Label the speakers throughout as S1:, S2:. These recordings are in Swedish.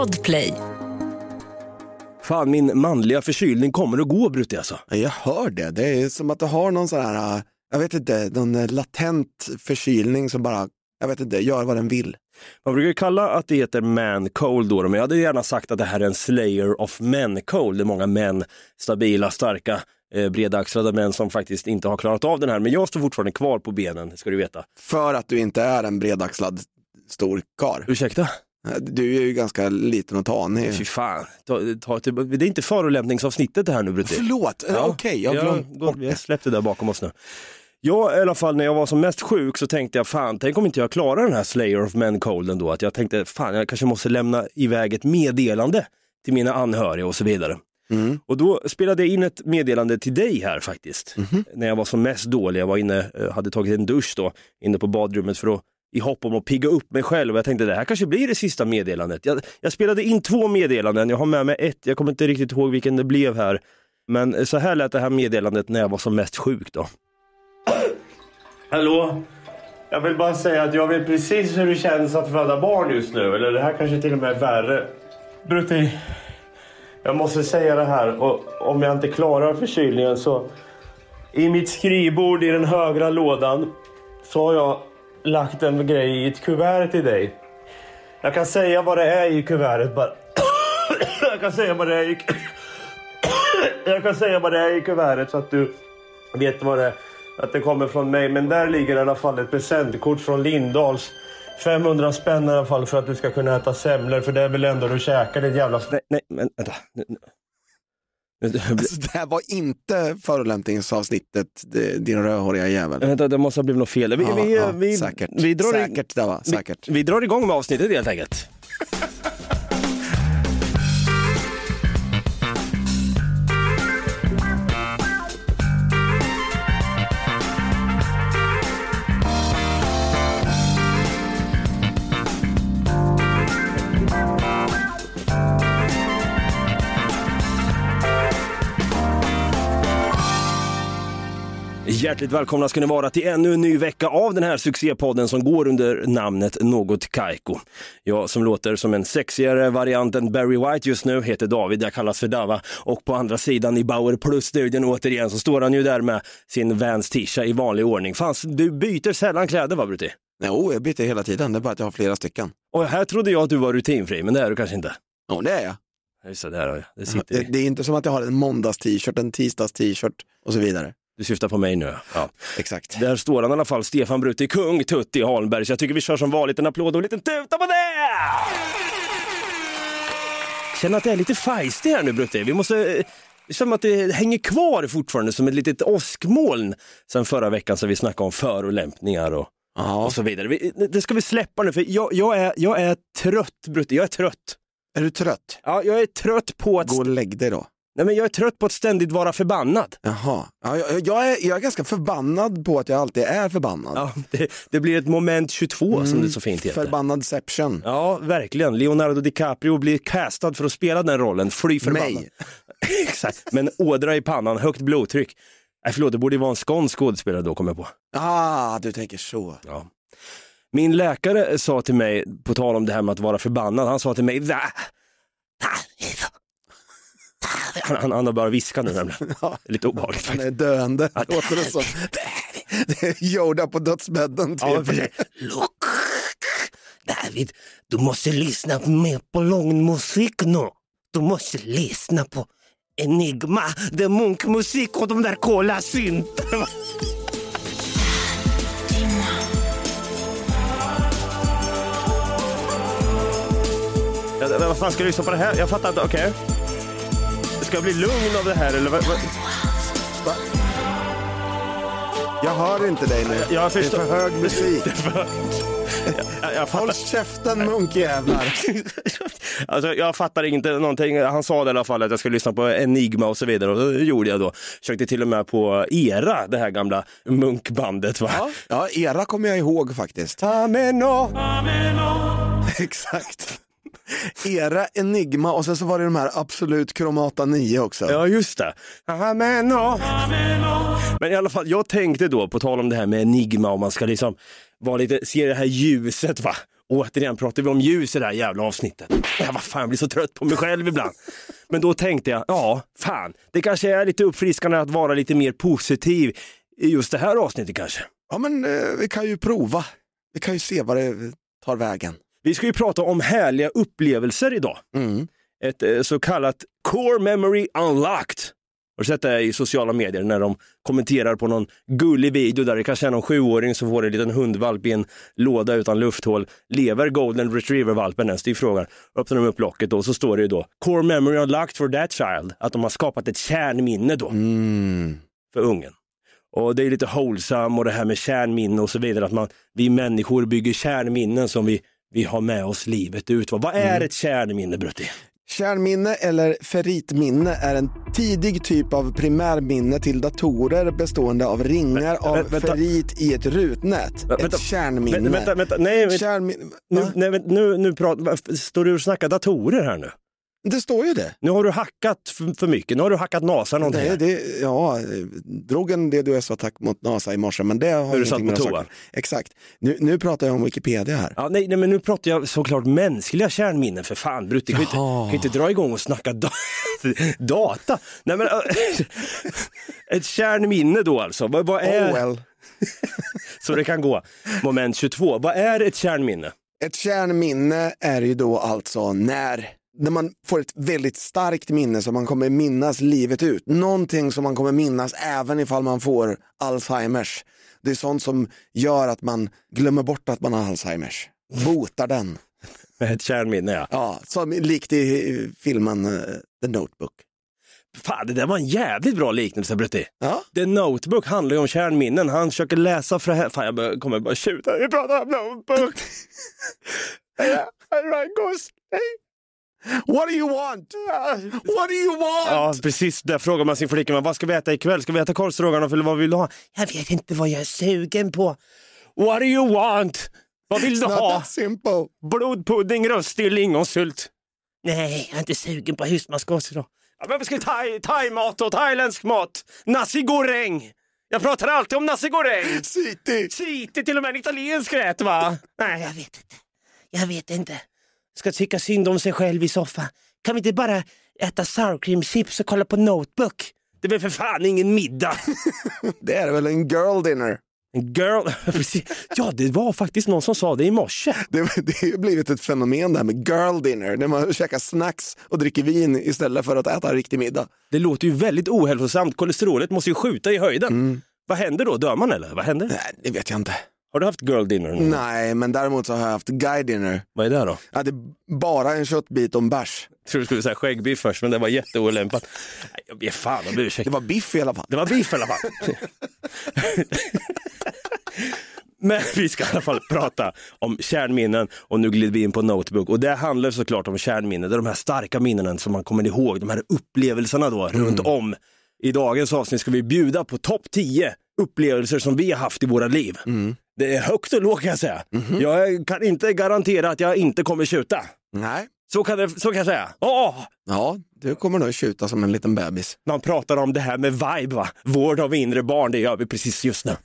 S1: Podplay.
S2: Fan, min manliga förkylning kommer och går Brutti alltså.
S3: Jag hör det. Det är som att du har någon sån här, äh, jag vet inte, någon äh, latent förkylning som bara, jag vet inte, gör vad den vill.
S2: Man brukar kalla att det heter man cold då, men jag hade gärna sagt att det här är en slayer of men cold. Det är många män, stabila, starka, eh, bredaxlade män som faktiskt inte har klarat av den här. Men jag står fortfarande kvar på benen, ska du veta.
S3: För att du inte är en bredaxlad stor kar.
S2: Ursäkta?
S3: Du är ju ganska liten och tanig.
S2: Fy fan, ta, ta, ta, det är inte förolämpningsavsnittet det här nu Brutti.
S3: Förlåt, ja, okej, jag har glömt bort
S2: det. Släpp det där bakom oss nu. Jag i alla fall när jag var som mest sjuk så tänkte jag fan, tänk om inte jag klarar den här Slayer of Men Cold ändå. Att jag tänkte fan, jag kanske måste lämna iväg ett meddelande till mina anhöriga och så vidare.
S3: Mm.
S2: Och då spelade jag in ett meddelande till dig här faktiskt.
S3: Mhm.
S2: När jag var som mest dålig, jag var inne, eh, hade tagit en dusch då, inne på badrummet för att i hopp om att pigga upp mig själv. Jag tänkte det här kanske blir det sista meddelandet. Jag, jag spelade in två meddelanden, jag har med mig ett, jag kommer inte riktigt ihåg vilken det blev här. Men så här lät det här meddelandet när jag var som mest sjuk då. Hallå? Jag vill bara säga att jag vet precis hur det känns att föda barn just nu. Eller det här kanske till och med är värre. Brutti, jag måste säga det här. Och om jag inte klarar förkylningen så... I mitt skrivbord i den högra lådan så har jag lagt en grej i ett kuvert till dig. Jag kan säga vad det är i kuvertet bara. jag kan säga vad det är i... jag kan säga vad det är i kuvertet så att du vet vad det är. Att det kommer från mig. Men där ligger i alla fall ett presentkort från Lindahls. 500 spänn i alla fall för att du ska kunna äta semlor. För det är väl ändå du käkar ditt jävla... Nej, nej, men vänta.
S3: Alltså, det här var inte förolämpningsavsnittet, din rödhåriga jävel.
S2: Vänta, det måste ha blivit något fel. Vi,
S3: Ja,
S2: vi,
S3: ja,
S2: vi,
S3: säkert.
S2: vi, drar i-
S3: Säkert, det var, säkert.
S2: Vi, vi drar igång med avsnittet helt enkelt. Hjärtligt välkomna ska ni vara till ännu en ny vecka av den här succépodden som går under namnet Något Kaiko. Jag som låter som en sexigare variant än Barry White just nu heter David, jag kallas för Dava och på andra sidan i Bauer Plus-studion återigen så står han ju där med sin Vans tisha i vanlig ordning. Fan, du byter sällan kläder va Brutti?
S3: Jo, jag byter hela tiden, det är bara att jag har flera stycken.
S2: Och här trodde jag att du var rutinfri, men det är du kanske inte.
S3: Jo, det är jag.
S2: Just det, där det sitter
S3: Det, det är inte som att jag har en måndags-t-shirt, en tisdags-t-shirt och så vidare.
S2: Du syftar på mig nu. Ja.
S3: Exakt.
S2: Där står han i alla fall, Stefan Brutti, kung Tutti Holmberg. Så jag tycker vi kör som vanligt en applåd och en liten tuta på det! Känner att det är lite feisty här nu Brutti. Vi måste... eh, Det känns som att det hänger kvar fortfarande som ett litet åskmoln sen förra veckan så vi snackade om förolämpningar och, och så vidare. Vi, det ska vi släppa nu för jag, jag, är, jag är trött Brutti, jag är trött.
S3: Är du trött?
S2: Ja, jag är trött på att...
S3: Gå och lägg dig då.
S2: Nej, men jag är trött på att ständigt vara förbannad.
S3: Jaha. Ja, jag, jag, är, jag är ganska förbannad på att jag alltid är förbannad.
S2: Ja, det, det blir ett moment 22 som det så fint heter.
S3: Förbannadception.
S2: Ja, verkligen. Leonardo DiCaprio blir castad för att spela den rollen. Fly förbannad.
S3: Mig.
S2: Exakt, men ådra i pannan, högt blodtryck. Nej, förlåt, det borde ju vara en skånsk skådespelare då, kom jag på.
S3: Ah, du tänker så.
S2: Ja. Min läkare sa till mig, på tal om det här med att vara förbannad, han sa till mig "Va? Han, han, han har bara viskat nu nämligen.
S3: Ja.
S2: Lite obehagligt
S3: Han
S2: faktiskt.
S3: är döende, låter det som. Det är Yoda på dödsbädden typ.
S2: Ja. Look, David, du måste lyssna mer på lugn musik nu. Du måste lyssna på Enigma, det är munkmusik och de där coola syntarna. Ja, vad fan ska jag lyssna på det här? Jag fattar inte, okej. Ska jag bli lugn av det här eller vad? vad?
S3: Jag hör inte dig nu.
S2: Jag
S3: det är för hög musik.
S2: Jag, jag fattar.
S3: Håll käften munkjävlar.
S2: Alltså, jag fattar inte någonting. Han sa det i alla fall att jag skulle lyssna på Enigma och så vidare och det gjorde jag då. Försökte till och med på Era, det här gamla munkbandet. Va?
S3: Ja, ja, era kommer jag ihåg faktiskt.
S2: Ameno.
S3: Exakt. Era Enigma och sen så var det de här Absolut Chromata 9 också.
S2: Ja, just det. Ameno. Men i alla fall, jag tänkte då, på tal om det här med Enigma, om man ska liksom vara lite, se det här ljuset va? Återigen pratar vi om ljus i det här jävla avsnittet. Ja, vad fan, jag blir så trött på mig själv ibland. Men då tänkte jag, ja, fan, det kanske är lite uppfriskande att vara lite mer positiv i just det här avsnittet kanske.
S3: Ja, men eh, vi kan ju prova. Vi kan ju se vad det tar vägen.
S2: Vi ska ju prata om härliga upplevelser idag.
S3: Mm.
S2: Ett eh, så kallat Core Memory Unlocked. Har du sett det i sociala medier när de kommenterar på någon gullig video där det kanske är någon sjuåring som får en liten hundvalp i en låda utan lufthål. Lever golden retriever-valpen ens? Det är frågan. Öppnar de upp locket då och så står det ju då Core Memory Unlocked for that child. Att de har skapat ett kärnminne då
S3: Mm.
S2: för ungen. Och det är lite wholesome och det här med kärnminne och så vidare. Att man, vi människor bygger kärnminnen som vi, vi har med oss livet ut. Vad är ett kärnminne Brutti?
S3: Kärnminne eller ferritminne är en tidig typ av primärminne till datorer bestående av ringar av
S2: vä-
S3: ferrit i ett rutnät.
S2: vänta.
S3: ett kärnminne.
S2: Vänta, vänta, vänta. Nej, vänta.
S3: Kärnminne.
S2: Nu, nej, nu, nu pratar, står du och snackar datorer här nu?
S3: Det står ju det.
S2: Nu har du hackat för, mycket, nu har du hackat NASA någonting.
S3: Nej, det, ja, drog en DDoS-attack mot NASA i morse, men det har
S2: du satt på toa?
S3: Exakt. Nu, nu pratar jag om Wikipedia här.
S2: Ja, nej, nej, men nu pratar jag såklart mänskliga kärnminnen för fan. Brutti kan ju inte, kan inte dra igång och snacka da data. Nej, men, äh, ett kärnminne då alltså, vad, vad är,
S3: Oh well.
S2: så det kan gå. Moment 22, vad är ett kärnminne?
S3: Ett kärnminne är ju då alltså när, när man får ett väldigt starkt minne som man kommer minnas livet ut. Någonting som man kommer minnas även ifall man får Alzheimers. Det är sånt som gör att man glömmer bort att man har Alzheimers. Botar den.
S2: Ett kärnminne ja.
S3: Ja, som likt i filmen eh, The Notebook.
S2: Fan, det där var en jävligt bra liknelse Brutti.
S3: Ja,
S2: The Notebook handlar ju om kärnminnen. Han försöker läsa för här. Fan, jag kommer bara tjuta. Vi pratar om Notebook.
S3: What do you want? What do you want?
S2: Ja, precis. Där frågar man sin flickvän, vad ska vi äta ikväll? Ska vi äta korvstroganoff eller vad vill du ha? Jag vet inte vad jag är sugen på. What do you want? Vad vill du
S3: It's not
S2: ha?
S3: that simple.
S2: Blodpudding, röstig lingonsylt. Nej, jag är inte sugen på husmanskost idag. Ja, men vi ska thai, thai-mat och thailändsk mat. Nasi goreng. Jag pratar alltid om nasi goreng.
S3: City.
S2: Siti, till och med en italiensk rätt va? Nej, jag vet inte. Jag vet inte. Ska tycka synd om sig själv i soffan. Kan vi inte bara äta sour cream chips och kolla på Notebook? Det är väl för fan ingen middag.
S3: Det är väl en girl dinner.
S2: En girl... Ja, det var faktiskt någon som sa det i morse.
S3: Det, det har ju blivit ett fenomen det här med girl dinner, när man käkar snacks och dricker vin istället för att äta en riktig middag.
S2: Det låter ju väldigt ohälsosamt. Kolesterolet måste ju skjuta i höjden. Vad händer då? Dör man eller? Vad händer?
S3: Nej, det vet jag inte.
S2: Har du haft girl dinner? någon?
S3: Nej, men däremot så har jag haft guy dinner.
S2: Vad är det då?
S3: Jag hade bara en köttbit och en bärs.
S2: Jag tror du skulle säga skäggbiff först, men det var jätteolämpat. Jag ber fan om ursäkt.
S3: Det var biff i alla fall.
S2: Det var biff i alla fall. Men vi ska i alla fall prata om kärnminnen och nu glider vi in på Notebook och det handlar såklart om kärnminnen, det är de här starka minnena som man kommer ihåg, de här upplevelserna då runt om. I dagens avsnitt ska vi bjuda på topp 10 upplevelser som vi har haft i våra liv. Det är högt och lågt kan jag säga. Jag kan inte garantera att jag inte kommer tjuta.
S3: Nej.
S2: Så kan, det, så kan jag säga. Åh!
S3: Ja, du kommer nog tjuta som en liten bebis.
S2: Man pratar om det här med vibe, va? vård av inre barn, det gör vi precis just nu.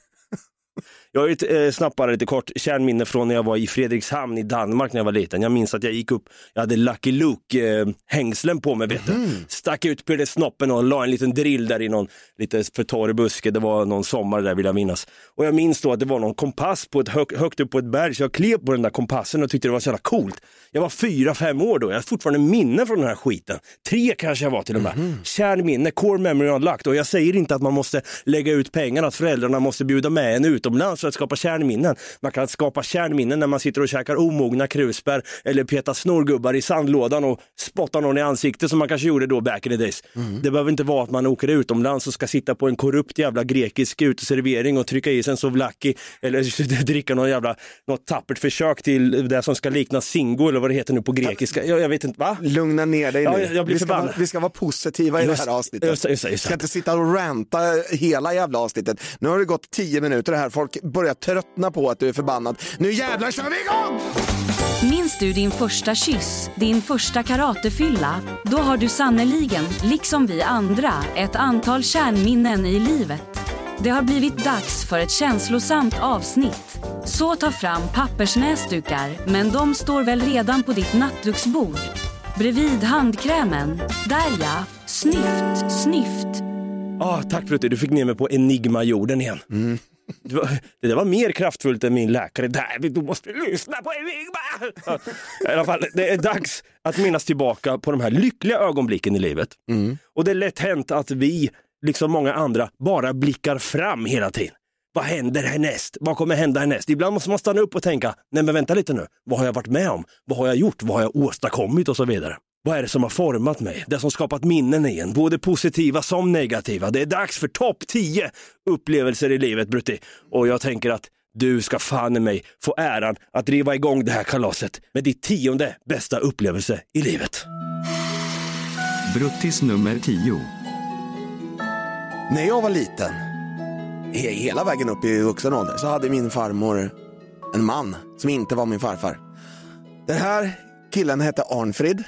S2: Jag har ju ett eh, snappare lite kort kärnminne från när jag var i Fredrikshamn i Danmark när jag var liten. Jag minns att jag gick upp, jag hade Lucky Luke-hängslen på mig, vet du. Stack ut på snoppen och la en liten drill där i någon lite för torr buske. Det var någon sommar där vill jag minnas. Och jag minns då att det var någon kompass på ett hög, högt upp på ett berg, så jag klev på den där kompassen och tyckte det var så jävla coolt. Jag var fyra, fem år då, jag har fortfarande minne från den här skiten. Tre kanske jag var till och med. Kärnminne, core memory unlocked. Och jag säger inte att man måste lägga ut pengar, att föräldrarna måste bjuda med en utomlands att skapa kärnminnen. Man kan skapa kärnminnen när man sitter och käkar omogna krusbär eller petar snorgubbar i sandlådan och spottar någon i ansiktet som man kanske gjorde då back in the days. Det behöver inte vara att man åker utomlands och ska sitta på en korrupt jävla grekisk uteservering och trycka i sig en souvlaki eller dricka någon jävla, något tappert försök till det som ska likna singo eller vad det heter nu på grekiska. Jag, jag vet inte, va?
S3: Lugna ner dig
S2: Ja,
S3: nu.
S2: jag- jag blir
S3: vi, ska vara, vi ska vara positiva i
S2: Just-
S3: det här avsnittet.
S2: just just just det.
S3: ska inte sitta och ranta hela jävla avsnittet. Nu har det gått tio minuter här, folk börjar tröttna på att du är förbannad. Nu jävlar kör vi igång!
S4: Minns du din första kyss, din första karatefylla? Då har du sannoliken, liksom vi andra, ett antal kärnminnen i livet. Det har blivit dags för ett känslosamt avsnitt. Så ta fram pappersnäsdukar, men de står väl redan på ditt nattduksbord. Bredvid handkrämen. Där ja. Snyft, snyft.
S2: Ah, tack Brutti, du fick ner mig på Enigma-jorden igen. Var, det där var mer kraftfullt än min läkare. Där, du måste lyssna på Enigma! Ja, I alla fall, det är dags att minnas tillbaka på de här lyckliga ögonblicken i livet. Och det är lätt hänt att vi, liksom många andra, bara blickar fram hela tiden. Vad händer härnäst? Vad kommer hända härnäst? Ibland måste man stanna upp och tänka, nej men vänta lite nu, vad har jag varit med om? Vad har jag gjort? Vad har jag åstadkommit? Och så vidare. Vad är det som har format mig? Det som skapat minnen i en, både positiva som negativa. Det är dags för topp 10 upplevelser i livet Brutti. Och jag tänker att du ska fan i mig få äran att driva igång det här kalaset med ditt tionde bästa upplevelse i livet.
S5: Bruttis nummer 10.
S3: När jag var liten, he- hela vägen upp i vuxen ålder, så hade min farmor en man som inte var min farfar. Den här killen hette Arnfrid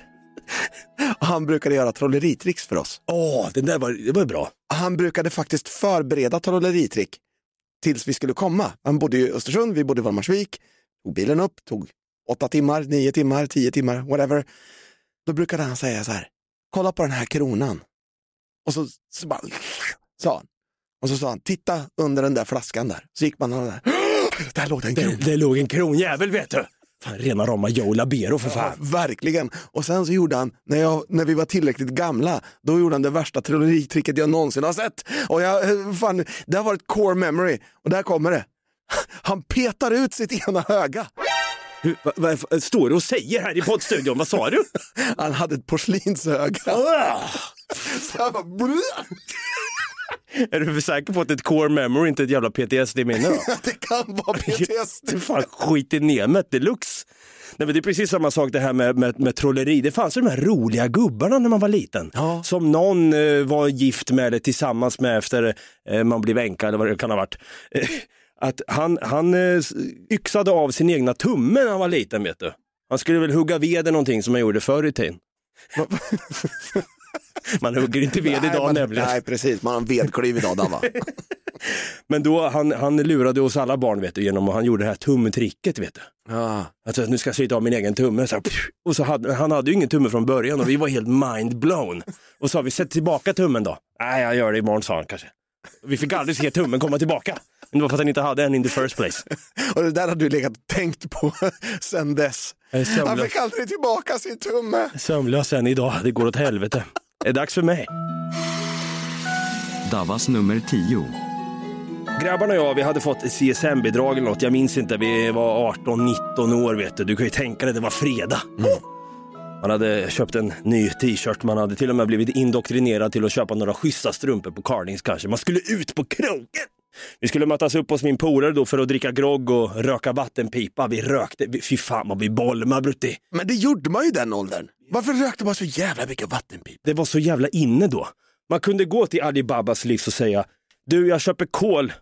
S3: och han brukade göra trolleritricks för oss.
S2: Åh, den där var, det var bra.
S3: Han brukade faktiskt förbereda trolleritrick tills vi skulle komma. Han bodde i Östersund, vi bodde i Valdemarsvik. Tog bilen upp, tog åtta timmar, nio timmar, tio timmar, whatever. Då brukade han säga så här, kolla på den här kronan. Och så, så bara, sa han. Och så sa han, titta under den där flaskan där. Så gick man och där, där låg en krona.
S2: Det, det låg en kronjävel vet du. Fan, rena rama Joe Labero för
S3: Ja,
S2: fan.
S3: verkligen. Och sen så gjorde han, när, jag, när vi var tillräckligt gamla, då gjorde han det värsta trolleritricket jag någonsin har sett. Och jag, eh, fan, det har varit core memory. Och där kommer det. Han petar ut sitt ena öga.
S2: Hur, vad, vad står du och säger här i poddstudion? Vad sa du?
S3: Han hade ett porslinsöga. Så jag bara.
S2: Är du för säker på att det är ett core memory, inte ett jävla PTSD-minne?
S3: det kan vara PTSD.
S2: Fan skit i nemet deluxe. Nej, men det är precis samma sak det här med, med, med trolleri. Det fanns ju de här roliga gubbarna när man var liten.
S3: Ja.
S2: Som någon eh, var gift med eller tillsammans med efter eh, man blev änka eller vad det kan ha varit. Eh, att han, han eh, yxade av sin egna tumme när han var liten vet du. Han skulle väl hugga ved eller någonting som man gjorde förr i tiden. man hugger inte ved
S3: Nej,
S2: idag
S3: man,
S2: nämligen.
S3: Nej, precis. Man har en vedklyv idag, Dava.
S2: Men då, han, han lurade oss alla barn vet du, genom att han gjorde det här tumtricket vet du.
S3: Ja.
S2: Alltså, nu ska jag slita av min egen tumme. Så här, och så hade, han hade ju ingen tumme från början och vi var helt mind blown. Och så sa vi, sätt tillbaka tummen då. Nej, jag gör det imorgon sa han kanske. Vi fick aldrig se tummen komma tillbaka. Men det var för att han inte hade en in the first place.
S3: Och det där har du legat och tänkt på sen dess. Han fick aldrig tillbaka sin tumme.
S2: Sömnlös än idag, det går åt helvete. Det är dags för mig.
S5: Davas nummer 10.
S2: Grabbarna och jag, vi hade fått CSN-bidrag eller något. Jag minns inte, vi var 18-19 år vet du. Du kan ju tänka dig, det var fredag. Man hade köpt en ny t-shirt, man hade till och med blivit indoktrinerad till att köpa några schyssta strumpor på Carlings kanske. Man skulle ut på krogen. Vi skulle mötas upp hos min polare då för att dricka grogg och röka vattenpipa. Vi rökte, vi- fy fan vad vi bolmade Brutti.
S3: Men det gjorde man ju den åldern. Varför rökte man så jävla mycket vattenpip?
S2: Det var så jävla inne då. Man kunde gå till Alibabas livs och säga, du jag köper kol,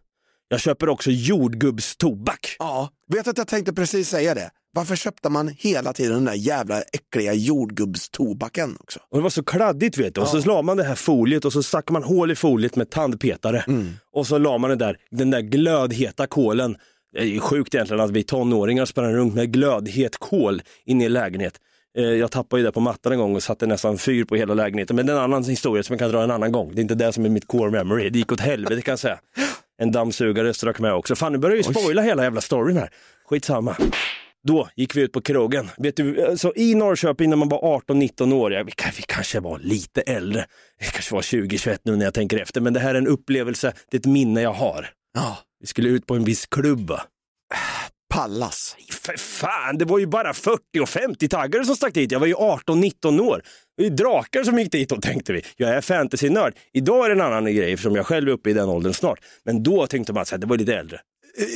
S2: jag köper också jordgubbstobak.
S3: Ja, vet att jag tänkte precis säga det. Varför köpte man hela tiden den där jävla äckliga jordgubbstobaken också?
S2: Och det var så kladdigt vet du. Och så la man det här foliet och så stack man hål i foliet med tandpetare. Och så la man den där, den där glödheta kolen. Det är ju sjukt egentligen att vi tonåringar sprang runt med glödhet kol inne i en lägenhet. Eh, Jag tappade ju det på mattan en gång och satte nästan fyr på hela lägenheten. Men det är en annan historia som jag kan dra en annan gång. Det är inte det som är mitt core memory. Det gick åt helvete kan jag säga. En dammsugare strök med också. Fan nu börjar ju spoila hela jävla storyn här. Skitsamma. Då gick vi ut på krogen. Vet du, alltså i Norrköping när man var 18-19 år, ja, vi, vi kanske var lite äldre, det kanske var 20-21 nu när jag tänker efter, men det här är en upplevelse, det är ett minne jag har.
S3: Ja,
S2: Vi skulle ut på en viss klubb.
S3: Pallas.
S2: För fan, det var ju bara 40 och 50-taggare som stack dit. Jag var ju 18-19 år. Det var ju drakar som gick dit och tänkte vi. Jag är fantasynörd. Idag är det en annan grej eftersom jag själv är uppe i den åldern snart. Men då tänkte man att det var lite äldre.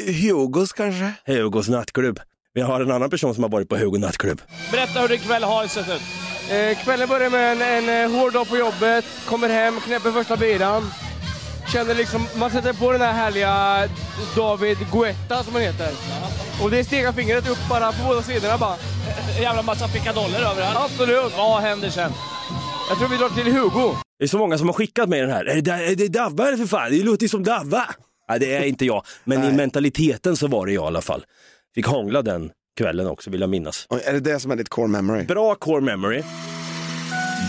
S3: Eh, Hugos kanske?
S2: Hugos nattklubb. Vi har en annan person som har varit på Hugo nattklubb.
S6: Berätta hur din kväll har sett ut. Eh, kvällen börjar med en, en eh, hård dag på jobbet, kommer hem, knäpper första biran. Känner liksom, man sätter på den här härliga David Guetta som han heter. Och det stegar fingret upp bara på båda sidorna bara.
S7: En jävla massa pickadoller överallt.
S6: Absolut.
S7: Vad händer sen?
S6: Jag tror vi drar till Hugo.
S2: Det är så många som har skickat mig den här. Är det, är det Davva eller för fan? Det låter ju som Davva. Nej, det är inte jag. Men i mentaliteten så var det jag i alla fall. Fick hångla den kvällen också, vill jag minnas.
S3: Och Är det det som är ditt core memory?
S2: Bra core memory.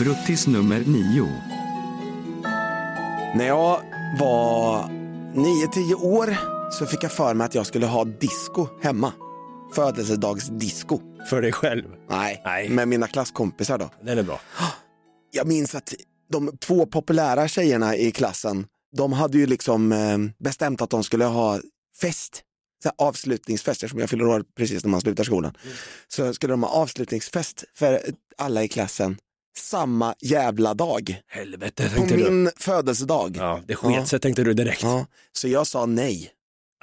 S5: Bruttis nummer 9.
S3: När jag var 9-10 år så fick jag för mig att jag skulle ha disco hemma. Födelsedagsdisco.
S2: För dig själv.
S3: Nej,
S2: Nej.
S3: med mina klasskompisar då.
S2: Den är bra.
S3: Jag minns att de två populära tjejerna i klassen, de hade ju liksom eh, bestämt att de skulle ha fest. Så avslutningsfest, eftersom jag fyller år precis när man slutar skolan. Så skulle de ha avslutningsfest för alla i klassen samma jävla dag.
S2: Helvete
S3: På
S2: tänkte du.
S3: min födelsedag.
S2: Ja, det sket sig tänkte du direkt.
S3: Ja, så jag sa nej.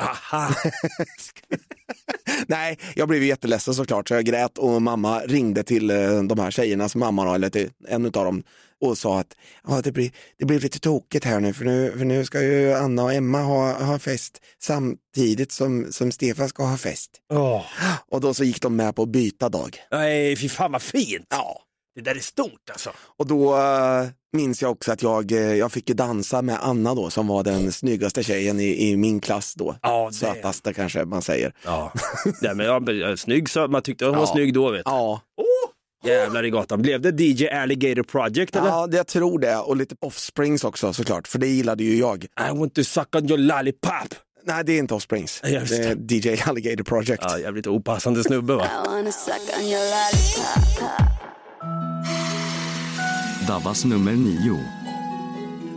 S2: Aha.
S3: Nej, jag blev jätteledsen såklart så jag grät och mamma ringde till eh, de här tjejernas mamma, då, eller till en av dem och sa att ja, det, blir, det blir lite tokigt här nu för, nu för nu ska ju Anna och Emma ha, ha fest samtidigt som, som Stefan ska ha fest.
S2: Åh.
S3: Och då så gick de med på att byta dag.
S2: Nej, fy fan vad fint.
S3: Ja.
S2: Det där är stort alltså.
S3: Och då eh, minns jag också att jag, eh, jag fick ju dansa med Anna då som var den snyggaste tjejen i, i min klass då.
S2: Ja, det-
S3: Sötaste kanske man säger.
S2: Ja. Nej, men, ja, men, snygg så man tyckte hon var
S3: Ja.
S2: snygg då vet du.
S3: Ja,
S2: Jävlar i gatan. Blev det DJ Alligator Project eller?
S3: ja det, jag tror det. Och lite Offsprings också såklart, för det gillade ju jag.
S2: I want to suck on your lollipop.
S3: Nej, det är inte Offsprings.
S2: Ja,
S3: det är DJ Alligator Project.
S2: Ja, jävligt opassande snubbe va?
S7: I wanna suck on your lollipop.
S5: Davvas nummer 9.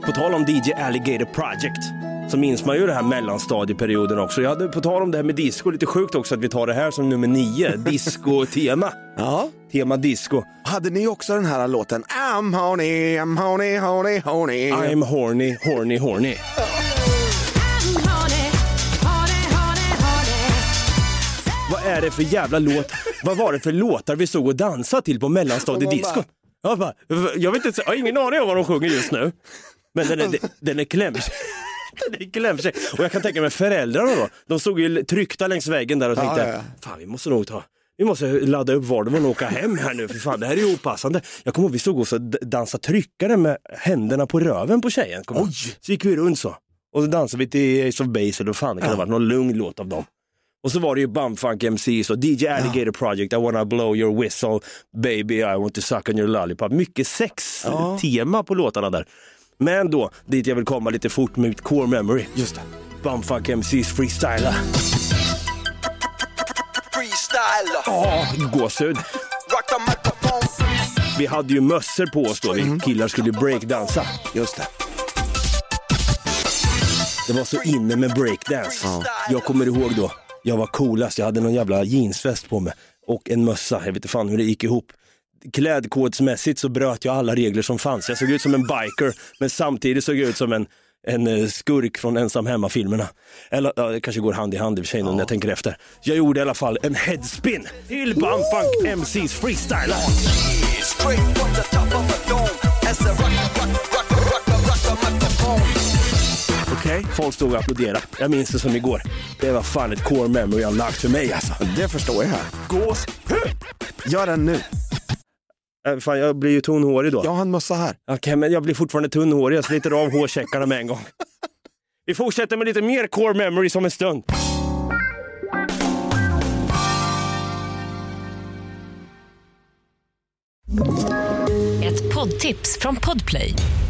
S2: På tal om DJ Alligator Project så minns man ju det här mellanstadieperioden också. Jag hade på tal om det här med disco, lite sjukt också att vi tar det här som nummer nio, disco-tema.
S3: Ja.
S2: Tema disco.
S3: Hade ni också den här låten I'm horny, I'm horny, horny, horny.
S2: I'm horny, horny, horny. Vad är det för jävla låt? Vad var det för låtar vi stod och dansade till på mellanstadiedisco? Jag, bara, jag vet inte, jag har ingen aning om vad de sjunger just nu. Men den är, den är klämsig. Den är. Och jag kan tänka mig föräldrarna då. De stod ju tryckta längs väggen där och tänkte,
S3: ja, ja.
S2: fan vi måste nog ta vi måste ladda upp Volvon och åka hem här nu, för fan det här är ju opassande. Jag kommer ihåg vi stod och dansade tryckare med händerna på röven på tjejen. Ihåg. Så gick vi runt så. Och så dansade vi till Ace of Base eller vad fan det kan ha varit, någon lugn låt av dem. Och så var det ju Bumfunk MCs och DJ Alligator Project, I wanna blow your whistle, baby I want to suck on your lollipop. Mycket sex-tema på låtarna där. Men då, dit jag vill komma lite fort med mitt core memory. Just det. Bumfunk MCs freestyla.
S8: Freestyler,
S2: Ja, gåshud.
S8: rock the microphone.
S2: Vi hade ju mössor på oss då, vi killar skulle breakdansa.
S3: Just det.
S2: Det var så inne med breakdance. Jag kommer ihåg då, jag var coolast, jag hade någon jävla jeansväst på mig och en mössa, jag vet inte fan hur det gick ihop. Klädkodsmässigt så bröt jag alla regler som fanns. Jag såg ut som en biker, men samtidigt såg jag ut som en, en eh, skurk från ensam hemma-filmerna. Eller ja, det kanske går hand i hand i och för sig nu när jag tänker efter. Jag gjorde i alla fall en headspin till Bumfunk MCs freestyler. Okej, folk stod och applåderade. Jag minns det som igår. Det var fan ett core memory unlocked för mig alltså.
S3: Det förstår jag.
S2: Gåshud!
S3: Gör den nu.
S2: Äh, fan, jag blir ju tunnhårig då.
S3: Jag har en mössa här.
S2: Okej, men jag blir fortfarande tunnhårig. Jag sliter av hårsäckarna med en gång. Vi fortsätter med lite mer core memory som en stund.
S1: Ett poddtips från Podplay.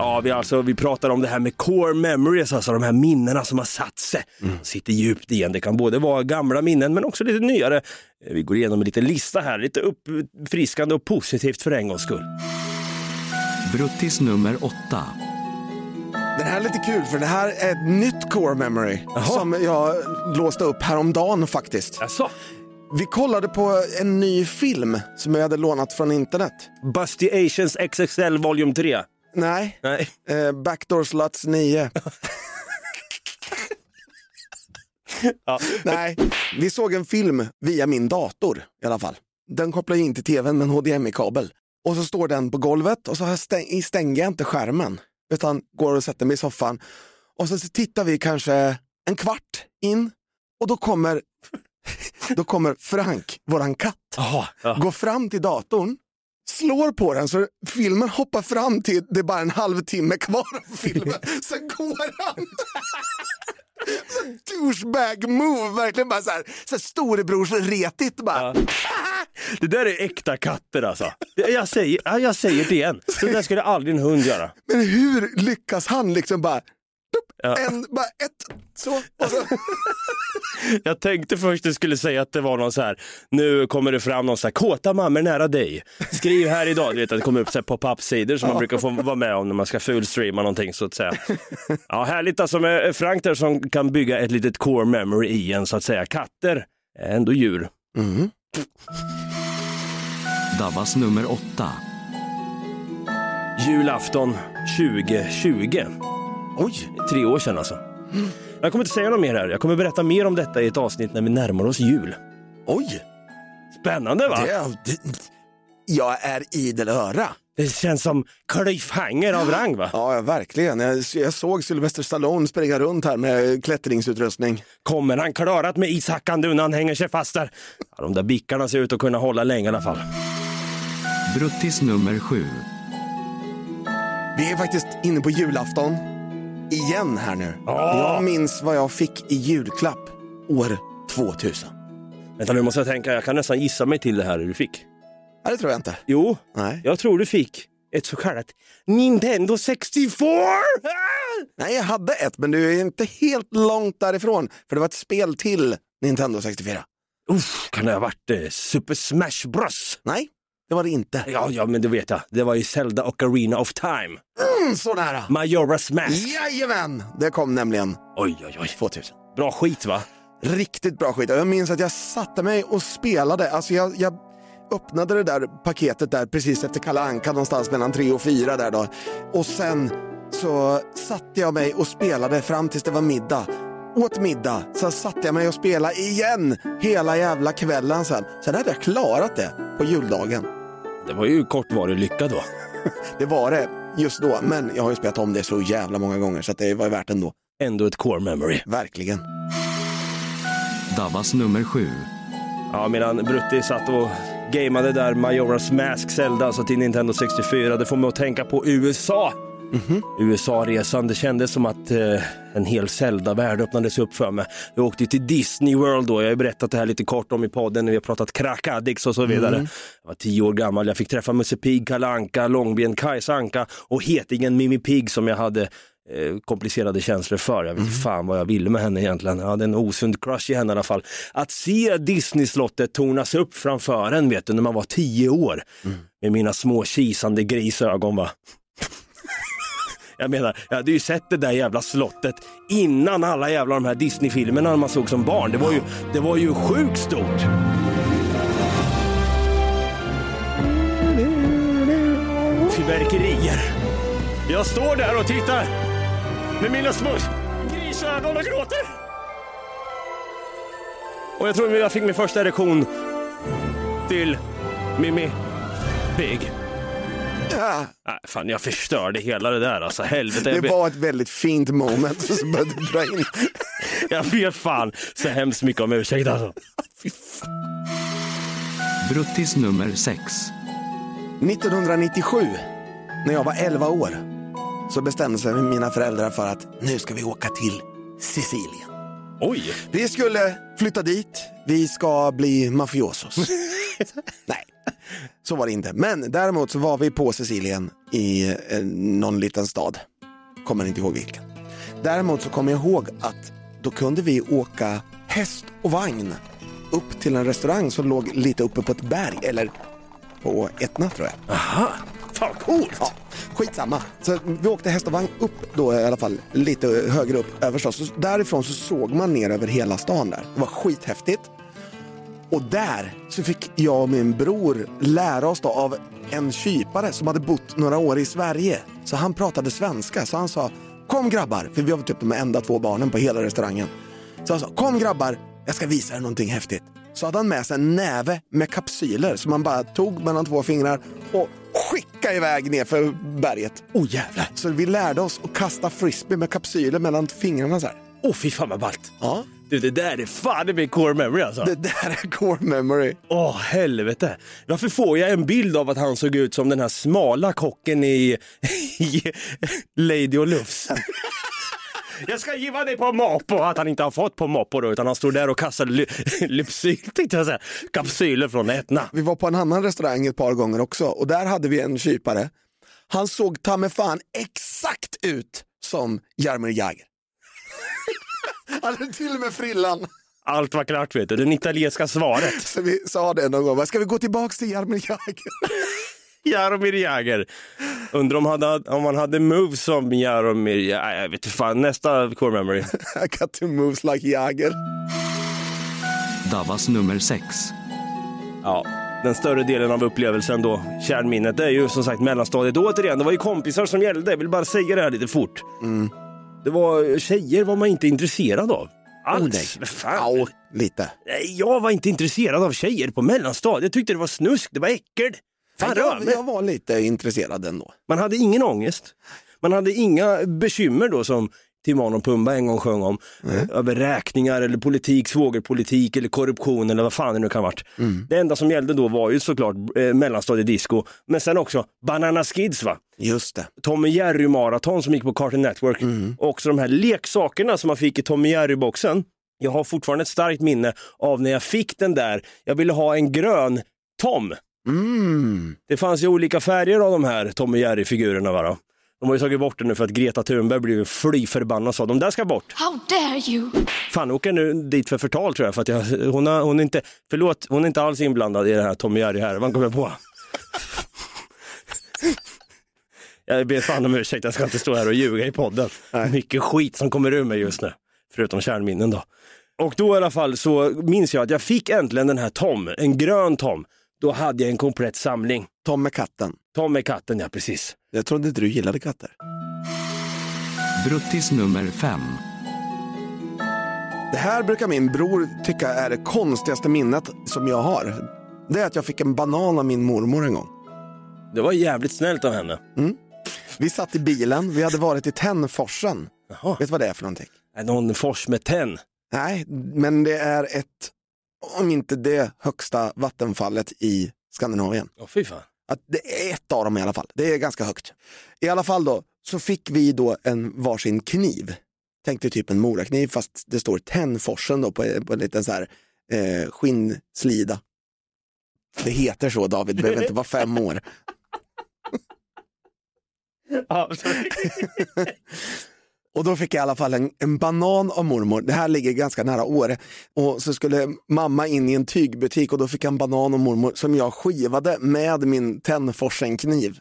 S2: Ja, vi, alltså, vi pratar om det här med core memories, alltså de här minnena som har satt sig. Sitter djupt igen. Det kan både vara gamla minnen men också lite nyare. Eh, Vi går igenom en liten lista här, lite uppfriskande och positivt för en gångs skull.
S5: Bruttis nummer 8.
S3: Den här är lite kul för det här är ett nytt core memory som jag låste upp häromdagen faktiskt.
S2: Jaså?
S3: Vi kollade på en ny film som jag hade lånat från internet.
S2: Busty Asians XXL Volume 3.
S3: Nej,
S2: Nej.
S3: eh, Backdoor Sluts 9. Nej, vi såg en film via min dator i alla fall. Den kopplar in till tvn med en HDMI-kabel. Och så står den på golvet och så stäng, stänger jag inte skärmen. Utan går och sätter mig i soffan. Och så tittar vi kanske en kvart in och då kommer, då kommer Frank, våran katt,
S2: Jaha, ja.
S3: går fram till datorn, slår på den så filmen hoppar fram till det är bara en halvtimme kvar av filmen. Sen går han. Så douchebag move, verkligen bara så här, så här storebrorsretigt bara.
S2: Det där är äkta katter alltså. Jag säger, ja, jag säger det igen. Så där skulle aldrig en hund göra.
S3: Men hur lyckas han liksom bara,
S2: Ja.
S3: en, bara ett, så, och så.
S2: Jag tänkte först du skulle säga att det var någon så här, nu kommer det fram någon så här, kåta mammor nära dig. Skriv här idag, du vet att det kommer upp så här pop-up-sidor som man brukar få vara med om när man ska fulstreama någonting så att säga. Ja, härligt alltså med Frank där som kan bygga ett litet core memory i en så att säga. Katter är ändå djur.
S5: Davas nummer 8.
S2: Julafton 2020.
S3: Oj,
S2: Tre år sedan alltså. Jag kommer inte säga något mer här. Jag kommer berätta mer om detta i ett avsnitt när vi närmar oss jul.
S3: oj.
S2: Spännande va?
S3: Det, det, jag är idel öra.
S2: Det känns som cliffhanger av rang va?
S3: Ja, verkligen. Jag, jag såg Sylvester Stallone springa runt här med klättringsutrustning.
S2: Kommer han klarat med ishackan nu när han hänger sig fast där? Ja, de där bickarna ser ut att kunna hålla länge i alla fall.
S5: Bruttis nummer 7.
S3: Vi är faktiskt inne på julafton igen här nu. Jag minns vad jag fick i julklapp år 2000.
S2: Vänta nu måste jag tänka, jag kan nästan gissa mig till det här du fick.
S3: Nej, det tror jag inte.
S2: Jo,
S3: Nej.
S2: jag tror du fick ett så kallat Nintendo 64! Ah!
S3: Nej, jag hade ett, men du är inte helt långt därifrån. För det var ett spel till Nintendo 64.
S2: Uff, kan det ha varit eh, Super Smash Bros?
S3: Nej, det var det inte.
S2: Ja, ja, men det vet jag. Det var ju Zelda och Arena of Time.
S3: Mm, så nära.
S2: Majora's Mask.
S3: Jajamän! Det kom nämligen
S2: Oj, oj, oj.
S3: 2000.
S2: Bra skit va?
S3: Riktigt bra skit. Jag minns att jag satte mig och spelade. Alltså jag, jag öppnade det där paketet där precis efter Kalle Anka någonstans mellan tre och fyra där då. Och sen så satte jag mig och spelade fram tills det var middag. Åt middag, så satte jag mig och spelade igen hela jävla kvällen sen. Sen hade jag klarat det på juldagen.
S2: Det var ju kortvarig lycka då.
S3: Det var det just då, men jag har ju spelat om det så jävla många gånger så att det var ju värt ändå.
S2: Ändå ett core memory.
S3: Verkligen.
S5: Davas nummer 7.
S2: Ja, medan Brutti satt och gameade där Majora's Mask Zelda, alltså till Nintendo 64, det får mig att tänka på USA. USA-resan, det kändes som att eh, en hel Zelda-värld öppnades upp för mig. Jag åkte till Disney World då, jag har berättat det här lite kort om i podden när vi har pratat Krakadix och så vidare. Jag var tio år gammal, jag fick träffa Musse Pigg, Kalle Anka, Långben, Kajsa Anka och hetingen Mimi Pigg som jag hade eh, komplicerade känslor för. Jag vet inte fan vad jag ville med henne egentligen. Jag hade en osund crush i henne i alla fall. Att se Disney-slottet tornas upp framför en vet du, när man var tio år. Med mina små kisande grisögon va. Jag menar, jag hade ju sett det där jävla slottet innan alla jävla de här Disney-filmerna man såg som barn. Det var ju, det var ju sjukt stort. Fyrverkerier. Jag står där och tittar med mina små grisögon och gråter. Och jag tror jag fick min första erektion till Mimmi Big.
S3: Ja,
S2: Nej, fan, jag förstörde hela det där alltså. Helvete.
S3: det var ett väldigt fint moment så började du dra in.
S2: jag ber fan så hemskt mycket om ursäkt alltså.
S5: Bruttis nummer 6.
S3: 1997, när jag var 11 år, så bestämde sig mina föräldrar för att nu ska vi åka till Sicilien.
S2: Oj!
S3: Vi skulle flytta dit, vi ska bli mafiosos. Nej, så var det inte. Men däremot så var vi på Sicilien i eh, någon liten stad. Kommer inte ihåg vilken. Däremot så kommer jag ihåg att då kunde vi åka häst och vagn upp till en restaurang som låg lite uppe på ett berg, eller på Etna tror jag.
S2: Aha, fan coolt!
S3: Ja, skitsamma. Så vi åkte häst och vagn upp då i alla fall, lite högre upp över stan. Så därifrån så såg man ner över hela stan där. Det var skithäftigt. Och där så fick jag och min bror lära oss då av en kypare som hade bott några år i Sverige. Så han pratade svenska, så han sa Kom grabbar, för vi var typ de enda två barnen på hela restaurangen. Så han sa, kom grabbar, jag ska visa er någonting häftigt. Så hade han med sig en näve med kapsyler som man bara tog mellan två fingrar och skickade iväg ner för berget.
S2: Oh jävlar.
S3: Så vi lärde oss att kasta frisbee med kapsyler mellan fingrarna så här.
S2: Åh oh, fy fan vad ballt.
S3: Ja.
S2: Du det där är fan det blir core memory alltså.
S3: Det där är core memory.
S2: Åh helvete. Varför får jag en bild av att han såg ut som den här smala kocken i, i Lady och Lufs? Jag ska giva dig på Moppo, att han inte har fått på Moppo då, utan han står där och kastar ly- lypsyl, tänkte jag säga, kapsyler från Etna.
S3: Vi var på en annan restaurang ett par gånger också och där hade vi en kypare. Han såg ta fan exakt ut som Jaromir Jagr. Han hade till med frillan.
S2: Allt var klart vet du, det italienska svaret.
S3: Så vi sa det någon gång, "Va, ska vi gå tillbaks till Jaromir Jagr?
S2: Jaromir Jagr. Undrar om, hade, om han hade moves som Jaromir Jagr. Jag vet fan, nästa core memory.
S3: I got to moves like Jagr.
S5: Davas nummer 6.
S2: Ja, den större delen av upplevelsen då, kärnminnet, det är ju som sagt mellanstadiet. Återigen, det var ju kompisar som gällde. Jag vill bara säga det här lite fort. Det var tjejer var man inte intresserad av. Alls.
S3: Oh,
S2: Fan.
S3: Ja, lite.
S2: Nej, Jag var inte intresserad av tjejer på mellanstadiet. Jag tyckte det var snusk, det var äckligt. Fan,
S3: Jag, jag var lite intresserad ändå.
S2: Man hade ingen ångest. Man hade inga bekymmer då som Timon och Pumba en gång sjöng om. eh, Över räkningar eller politik, svågerpolitik eller korruption eller vad fan det nu kan ha varit. Det enda som gällde då var ju såklart eh, mellanstadiedisco. Men sen också Banana Skids va.
S3: Just det.
S2: Tommy Jerry maraton som gick på Cartoon Network. Och också de här leksakerna som man fick i Tommy Jerry-boxen. Jag har fortfarande ett starkt minne av när jag fick den där. Jag ville ha en grön Tom.
S3: Mm.
S2: Det fanns ju olika färger av de här Tom och Jerry-figurerna. Va? De har ju tagit bort det nu för att Greta Thunberg blev fly förbannad och sa de där ska bort.
S7: How dare you?
S2: Fan, åker nu dit för förtal tror jag. För att jag hon, har, hon, är inte, förlåt, hon är inte alls inblandad i det här Tom och Jerry-härvan kommer jag på. Jag ber fan om ursäkt, jag ska inte stå här och ljuga i podden. Mycket skit som kommer ur mig just nu, förutom kärnminnen då. Och då i alla fall så minns jag att jag fick äntligen den här Tom, en grön Tom. Då hade jag en komplett samling.
S3: Tom med katten.
S2: Tom med katten, ja precis.
S3: Jag trodde inte du gillade katter.
S5: Bruttis nummer 5.
S3: Det här brukar min bror tycka är det konstigaste minnet som jag har. Det är att jag fick en banan av min mormor en gång.
S2: Det var jävligt snällt av henne.
S3: Vi satt i bilen, vi hade varit i Tännforsen.
S2: Jaha.
S3: Vet du vad det är för någonting?
S2: Någon fors med tenn?
S3: Nej, men det är ett, om inte det högsta vattenfallet i Skandinavien.
S2: Åh fy fan.
S3: Att det är ett av dem i alla fall. Det är ganska högt. I alla fall då, så fick vi då en varsin kniv. Tänk dig typ en morakniv fast det står Tännforsen då på, på en liten så här eh, skinnslida. Det heter så David, det behöver inte vara fem år. Och då fick jag i alla fall en, en banan av mormor. Det här ligger ganska nära Åre. Och så skulle mamma in i en tygbutik och då fick jag en banan av mormor som jag skivade med min Tännforsen-kniv.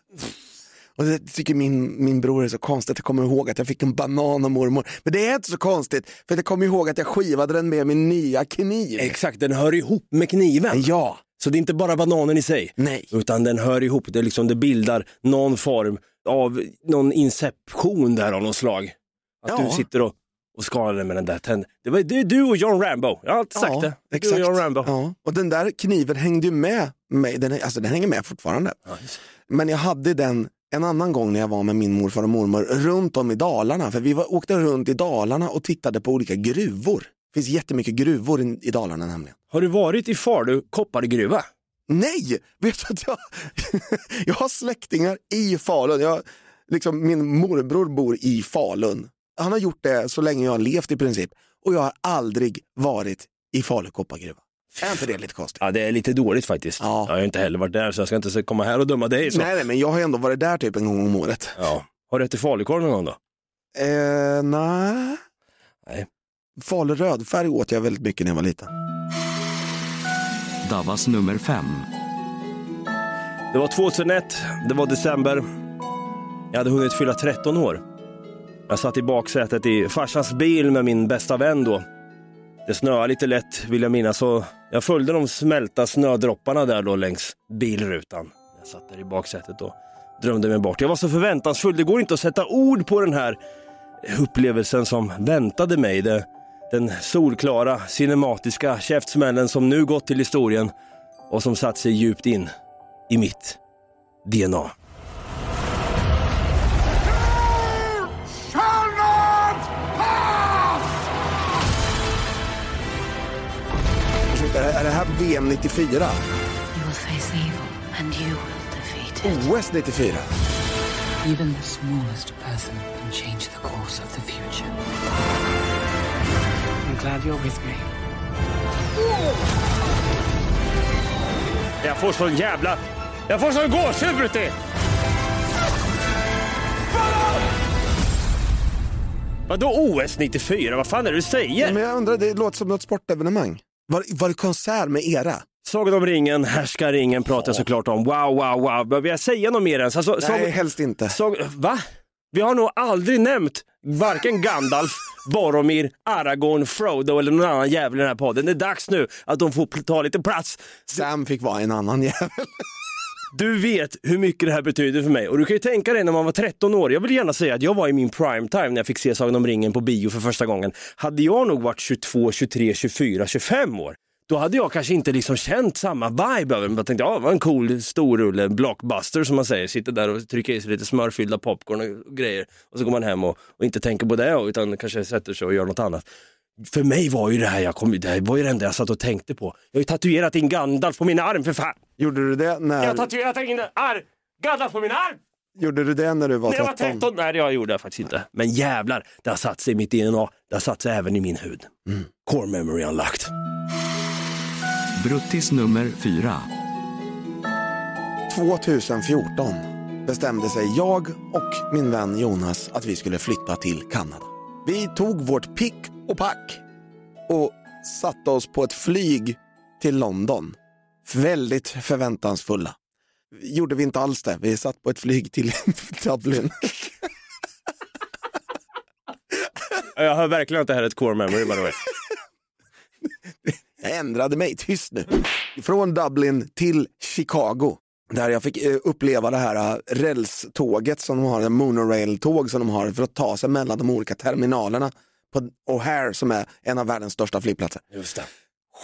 S3: Och det tycker min, min bror är så konstigt, jag kommer ihåg att jag fick en banan av mormor. Men det är inte så konstigt, för jag kommer ihåg att jag skivade den med min nya kniv.
S2: Exakt, den hör ihop med kniven.
S3: Ja,
S2: Så det är inte bara bananen i sig.
S3: nej.
S2: Utan den hör ihop, det, liksom, det bildar någon form av någon inception där av något slag. Att
S3: Ja.
S2: du sitter och, och skalar med den där tänden. Det var det är du och John Rambo, jag har alltid sagt det. Du
S3: exakt.
S2: och John Rambo.
S3: Ja. Och den där kniven hängde ju med mig, den, alltså den hänger med fortfarande. Men jag hade den en annan gång när jag var med min morfar och mormor runt om i Dalarna. För vi var, åkte runt i Dalarna och tittade på olika gruvor. Det finns jättemycket gruvor i, i Dalarna nämligen.
S2: Har du varit i Falu koppargruva?
S3: Nej! Vet du att jag, jag har släktingar i Falun. Jag, liksom, min morbror bor i Falun. Han har gjort det så länge jag har levt i princip. Och jag har aldrig varit i Falu koppargruva. Är inte det lite konstigt?
S2: Ja, det är lite dåligt faktiskt.
S3: Ja.
S2: Jag har inte heller varit där så jag ska inte komma här och döma dig. Så.
S3: Nej, nej, men jag har ändå varit där typ en gång om året.
S2: Ja. Har du ätit falukorv någon gång då?
S3: Eh, nej.
S2: Nej.
S3: Falu rödfärg åt jag väldigt mycket när jag var liten.
S5: Davas nummer 5.
S2: Det var 2001, det var december. Jag hade hunnit fylla 13 år. Jag satt i baksätet i farsans bil med min bästa vän då. Det snöade lite lätt vill jag minnas och jag följde de smälta snödropparna där då längs bilrutan. Jag satt där i baksätet och drömde mig bort. Jag var så förväntansfull, det går inte att sätta ord på den här upplevelsen som väntade mig. Det, den solklara cinematiska käftsmällen som nu gått till historien och som satt sig djupt in i mitt DNA.
S9: Defeat it.
S3: OS 94?
S9: Even the smallest person can change the course of the future. I'm glad you're with me.
S2: Jag får sån jävla... Jag får sån gåshud Brutti! Vadå OS 94? Vad fan är det du säger?
S3: Men jag undrar, det låter som något sportevenemang. Var, var det konsert med era?
S2: Sagan om ringen, härskar ringen pratar jag såklart om. Wow, wow, wow. Behöver jag säga något mer ens? Alltså,
S3: Nej,
S2: Sagan-
S3: helst inte.
S2: Sag- Va? Vi har nog aldrig nämnt varken Gandalf, Boromir, Aragorn, Frodo eller någon annan jävel i den här podden. Det är dags nu att de får ta lite plats.
S3: Sam fick vara en annan jävel.
S2: Du vet hur mycket det här betyder för mig och du kan ju tänka dig när man var 13 år. Jag vill gärna säga att jag var i min prime time när jag fick se Sagan om ringen på bio för första gången. Hade jag nog varit 22, 23, 24, 25 år då hade jag kanske inte liksom känt samma vibe över den. Jag tänkte, ja, det var en cool storrulle, blockbuster som man säger. Sitter där och trycker i sig lite smörfyllda popcorn och grejer. Och så går man hem och, och inte tänker på det utan kanske sätter sig och gör något annat. För mig var ju det här, jag kom, det här var ju det enda jag satt och tänkte på. Jag har ju tatuerat in Gandalf på min arm för fan.
S3: Gjorde du det
S2: Jag
S3: när,
S2: tatuerat in arm, Gandalf på min arm!
S3: gjorde du det när du var
S2: När jag var
S3: 13?
S2: 13? Nej, det gjorde jag faktiskt inte. Men jävlar, det har satt sig i mitt DNA. Det har satt sig även i min hud. Core memory unlocked.
S5: Bruttis nummer 4.
S3: 2014 bestämde sig jag och min vän Jonas att vi skulle flytta till Kanada. Vi tog vårt pick och pack och satte oss på ett flyg till London. Väldigt förväntansfulla. Gjorde vi inte alls det. Vi satt på ett flyg till Dublin.
S2: Jag hör verkligen att det här är ett core memory by the way.
S3: Jag ändrade mig, tyst nu. Från Dublin till Chicago. Där jag fick eh, uppleva det här eh, rälståget som de har, monorail-tåg som de har för att ta sig mellan de olika terminalerna på O'Hare som är en av världens största flygplatser.
S2: Just det.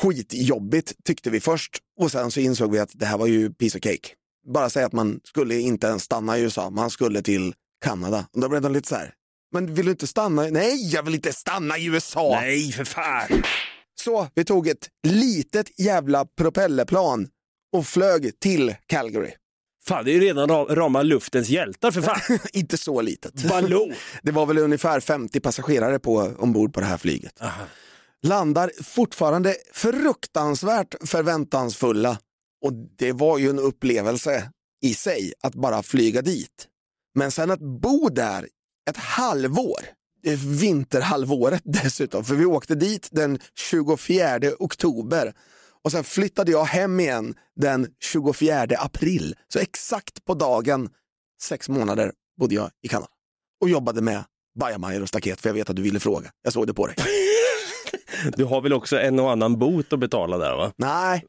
S3: Skitjobbigt tyckte vi först och sen så insåg vi att det här var ju piece of cake. Bara säga att man skulle inte ens stanna i USA, man skulle till Kanada. Och då blev de lite så här, men vill du inte stanna? Nej, jag vill inte stanna i USA!
S2: Nej, för fan!
S3: Så vi tog ett litet jävla propellerplan och flög till Calgary.
S2: Fan, det är ju redan ra- rama luftens hjältar för fan.
S3: Inte så litet.
S2: Baloo!
S3: Det var väl ungefär 50 passagerare på, ombord på det här flyget. Landar fortfarande fruktansvärt förväntansfulla och det var ju en upplevelse i sig att bara flyga dit. Men sen att bo där ett halvår, det är vinterhalvåret dessutom, för vi åkte dit den 24 oktober och sen flyttade jag hem igen den 24 april. Så exakt på dagen, sex månader, bodde jag i Kanada och jobbade med bajamajor och staket för jag vet att du ville fråga. Jag såg det på dig.
S2: Du har väl också en och annan bot att betala där va?
S3: Nej,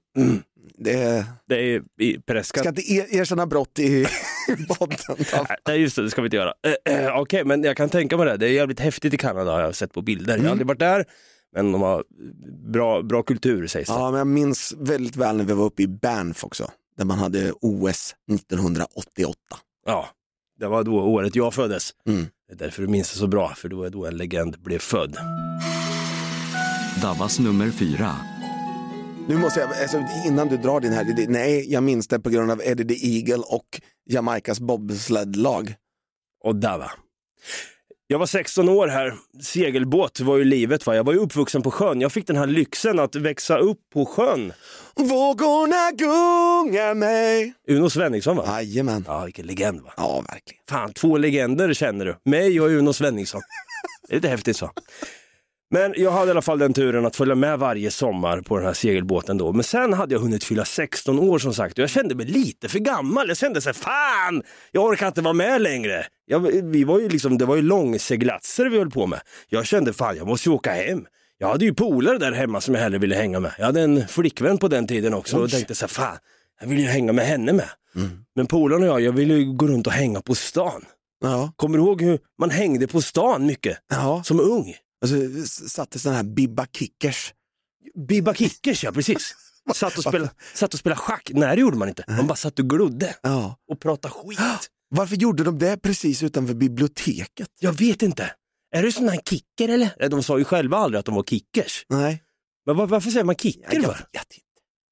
S3: det
S2: Det är i preskat.
S3: ska inte er, erkänna brott i podden.
S2: Nej just det, det ska vi inte göra. Eh, eh, Okej, men jag kan tänka mig det. Det är jävligt häftigt i Kanada har jag sett på bilder. Jag har aldrig varit där, men de har bra, bra kultur sägs det.
S3: Ja, men jag minns väldigt väl när vi var uppe i Banff också, där man hade OS 1988.
S2: Ja, det var då året jag föddes.
S3: Mm.
S2: Det är därför du minns det så bra, för då är då en legend blev född.
S5: Davas nummer 4.
S3: Nu måste jag, alltså, innan du drar din här, det, nej, jag minns det på grund av Eddie the Eagle och Jamaikas bobsledlag.
S2: Och där va. Jag var 16 år här, segelbåt var ju livet. Va? Jag var ju uppvuxen på sjön. Jag fick den här lyxen att växa upp på sjön.
S3: Vågorna gungar mig.
S2: Uno Svenningsson va?
S3: Jajamän.
S2: Ja, vilken legend va?
S3: Ja, verkligen.
S2: Fan, två legender känner du. Mig och Uno Svenningsson. Det är lite häftigt så. Men jag hade i alla fall den turen att följa med varje sommar på den här segelbåten då. Men sen hade jag hunnit fylla 16 år som sagt och jag kände mig lite för gammal. Jag kände så här, fan, jag orkar inte vara med längre. Jag, vi var ju liksom, det var ju långseglatser vi höll på med. Jag kände, fan jag måste ju åka hem. Jag hade ju polare där hemma som jag hellre ville hänga med. Jag hade en flickvän på den tiden också och
S3: Oj.
S2: tänkte så här, fan, jag vill ju hänga med henne med.
S3: Mm.
S2: Men polaren och jag, jag ville ju gå runt och hänga på stan.
S3: Ja.
S2: Kommer du ihåg hur man hängde på stan mycket
S3: ja.
S2: som ung?
S3: Alltså, s- satte sådana här bibba kickers.
S2: Bibba Kickers ja, precis. Satt och, spelade, satt och spelade schack. Nej det gjorde man inte. Man bara satt och glodde
S3: Ja.
S2: och pratade skit.
S3: Varför gjorde de det precis utanför biblioteket?
S2: Jag vet inte. Är du sån här kicker eller? De sa ju själva aldrig att de var kickers.
S3: Nej,
S2: Men var, varför säger man kicker
S3: jag vet inte.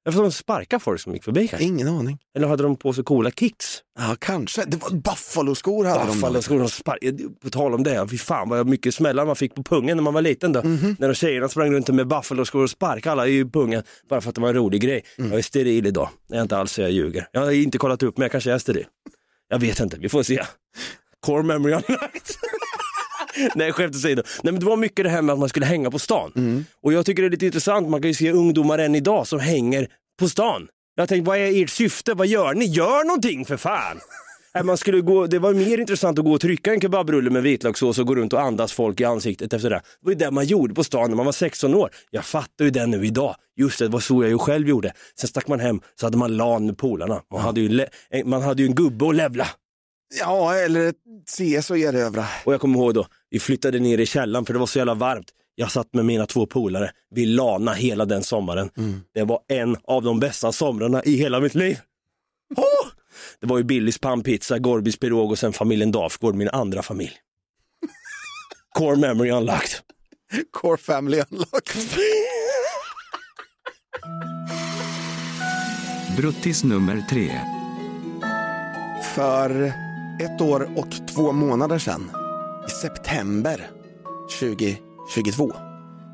S2: Varför de sparkar folk som gick förbi kanske?
S3: Ingen aning.
S2: Eller hade de på sig coola kicks?
S3: Ja, kanske. Det var Buffalo-skor hade de.
S2: Buffalo skor och spark. På tal om det, fy fan vad mycket smällar man fick på pungen när man var liten då.
S3: Mhm.
S2: När de tjejerna sprang runt med Buffalo-skor och sparkade alla i pungen bara för att det var en rolig grej.
S3: Mm.
S2: Jag är steril idag. Jag är inte alls så jag ljuger. Jag har inte kollat upp men jag kanske är steril. Jag vet inte, vi får se. Core memory unlocked. Nej skämt åsido. Nej men det var mycket det här med att man skulle hänga på stan.
S3: Mm.
S2: Och jag tycker det är lite intressant, man kan ju se ungdomar än idag som hänger på stan. Jag tänkte, vad är ert syfte? Vad gör ni? Gör någonting för fan! Man skulle gå, det var mer intressant att gå och trycka en kebabrulle med vitlökssås och gå runt och andas folk i ansiktet efter det. Det var ju det man gjorde på stan när man var 16 år. Jag fattar ju det nu idag. Just det, det var så jag ju själv gjorde. Sen stack man hem så hade man LAN med polarna. Man, hade ju en- man hade ju en gubbe att levla.
S3: Ja, eller ett CS och erövra.
S2: Och jag kommer ihåg då, vi flyttade ner i källaren för det var så jävla varmt. Jag satt med mina två polare, vi lana hela den sommaren. Det var en av de bästa somrarna i hela mitt liv. Åh! Det var ju Billys pannpizza, Gorbis pirog och sen familjen Dafgård, min andra familj. Core memory unlocked.
S3: Core family unlocked.
S5: Bruttis nummer tre.
S3: För ett år och två månader sedan, i september 2022,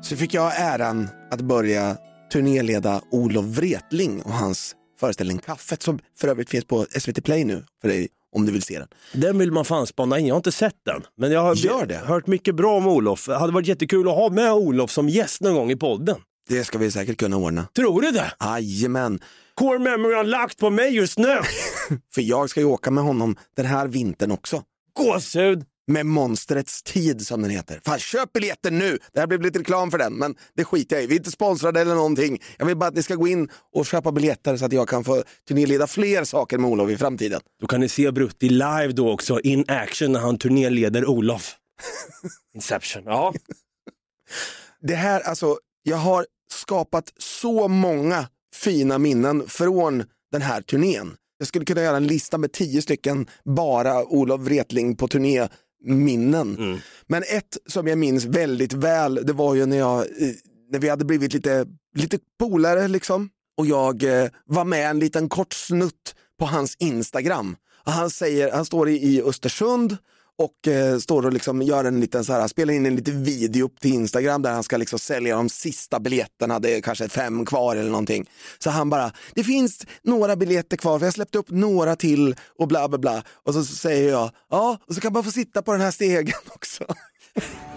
S3: så fick jag äran att börja turnéleda Olof Wretling och hans föreställning Kaffet som för övrigt finns på SVT Play nu för dig om du vill se den.
S2: Den vill man fan spana in, jag har inte sett den. Men jag har
S3: Gör det.
S2: hört mycket bra om Olof. Det hade varit jättekul att ha med Olof som gäst någon gång i podden.
S3: Det ska vi säkert kunna ordna.
S2: Tror du det?
S3: Jajamän,
S2: Core memory unlocked på mig just nu.
S3: för jag ska ju åka med honom den här vintern också.
S2: Gåshud.
S3: Med Monstrets tid som den heter. Fan, köp biljetten nu! Det här blir lite reklam för den, men det skiter jag i. Vi är inte sponsrade eller någonting. Jag vill bara att ni ska gå in och köpa biljetter så att jag kan få turnéleda fler saker med Olof i framtiden.
S2: Då kan ni se Brutti live då också, in action när han turnéleder Olof. Inception, ja.
S3: Det här, alltså, jag har skapat så många fina minnen från den här turnén. Jag skulle kunna göra en lista med tio stycken bara Olof Wretling på turné minnen. Men ett som jag minns väldigt väl, det var ju när, jag, eh, när vi hade blivit lite, lite polare liksom. Och jag eh, var med en liten kort snutt på hans Instagram. Och han, säger, han står i, i Östersund och eh, står och liksom gör en liten så här, spelar in en liten video upp till Instagram där han ska liksom sälja de sista biljetterna, det är kanske fem kvar eller någonting. Så han bara, det finns några biljetter kvar, för jag släppte upp några till och bla bla bla. Och så, så säger jag, ja, och så kan man få sitta på den här stegen också.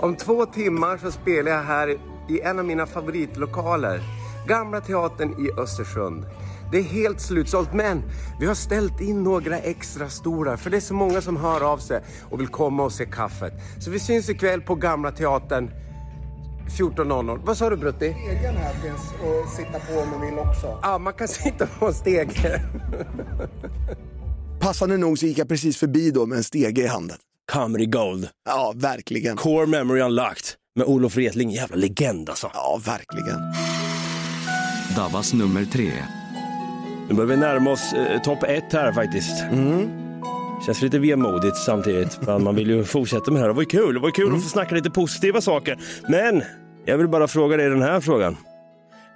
S10: Om två timmar så spelar jag här i en av mina favoritlokaler. Gamla Teatern i Östersund. Det är helt slutsålt men vi har ställt in några extra stora för det är så många som hör av sig och vill komma och se kaffet. Så vi syns ikväll på Gamla Teatern 14.00. Vad sa du Brutti?
S3: Stegen här finns att sitta på om man vill också.
S10: Ja, man kan sitta på en steg.
S3: Passande nog så gick jag precis förbi då med en stege i handen.
S2: Comedy Gold.
S3: Ja, verkligen.
S2: Core memory unlocked. Med Olof Wretling, jävla legend alltså.
S3: Ja, verkligen.
S5: Davas nummer tre.
S2: Nu börjar vi närma oss eh, topp ett här faktiskt. Känns lite vemodigt samtidigt, men man vill ju fortsätta med det här. Det var ju kul, det var kul att få snacka lite positiva saker. Men jag vill bara fråga dig den här frågan.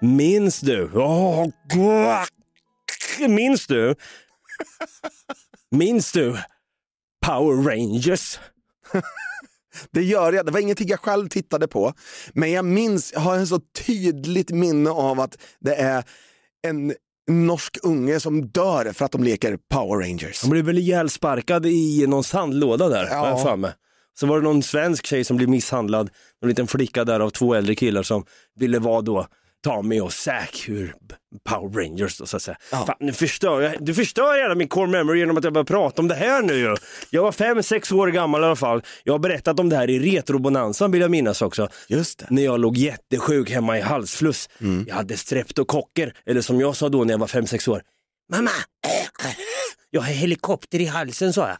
S2: Minns du? Gud. minns du? Minns du Power Rangers?
S3: Det gör jag. Det var ingenting jag själv tittade på. Men jag minns, jag har en så tydligt minne av att det är en norsk unge som dör för att de leker Power Rangers.
S2: Han blev väl ihjälsparkad i någon sandlåda där,
S3: Ja.
S2: har jag. Så var det någon svensk tjej som blev misshandlad, en liten flicka där av två äldre killar som ville vara då Tommy och Zack ur Power Rangers då, så att säga. Fan, nu förstör jag, du förstör hela min core memory genom att jag börjar prata om det här nu ju. Jag var fem, sex år gammal i alla fall. Jag har berättat om det här i Retrobonanzan vill jag minnas också.
S3: Just det.
S2: När jag låg jättesjuk hemma i halsfluss. Jag hade streptokocker, eller som jag sa då när jag var fem, sex år. Mamma, jag har helikopter i halsen sa jag.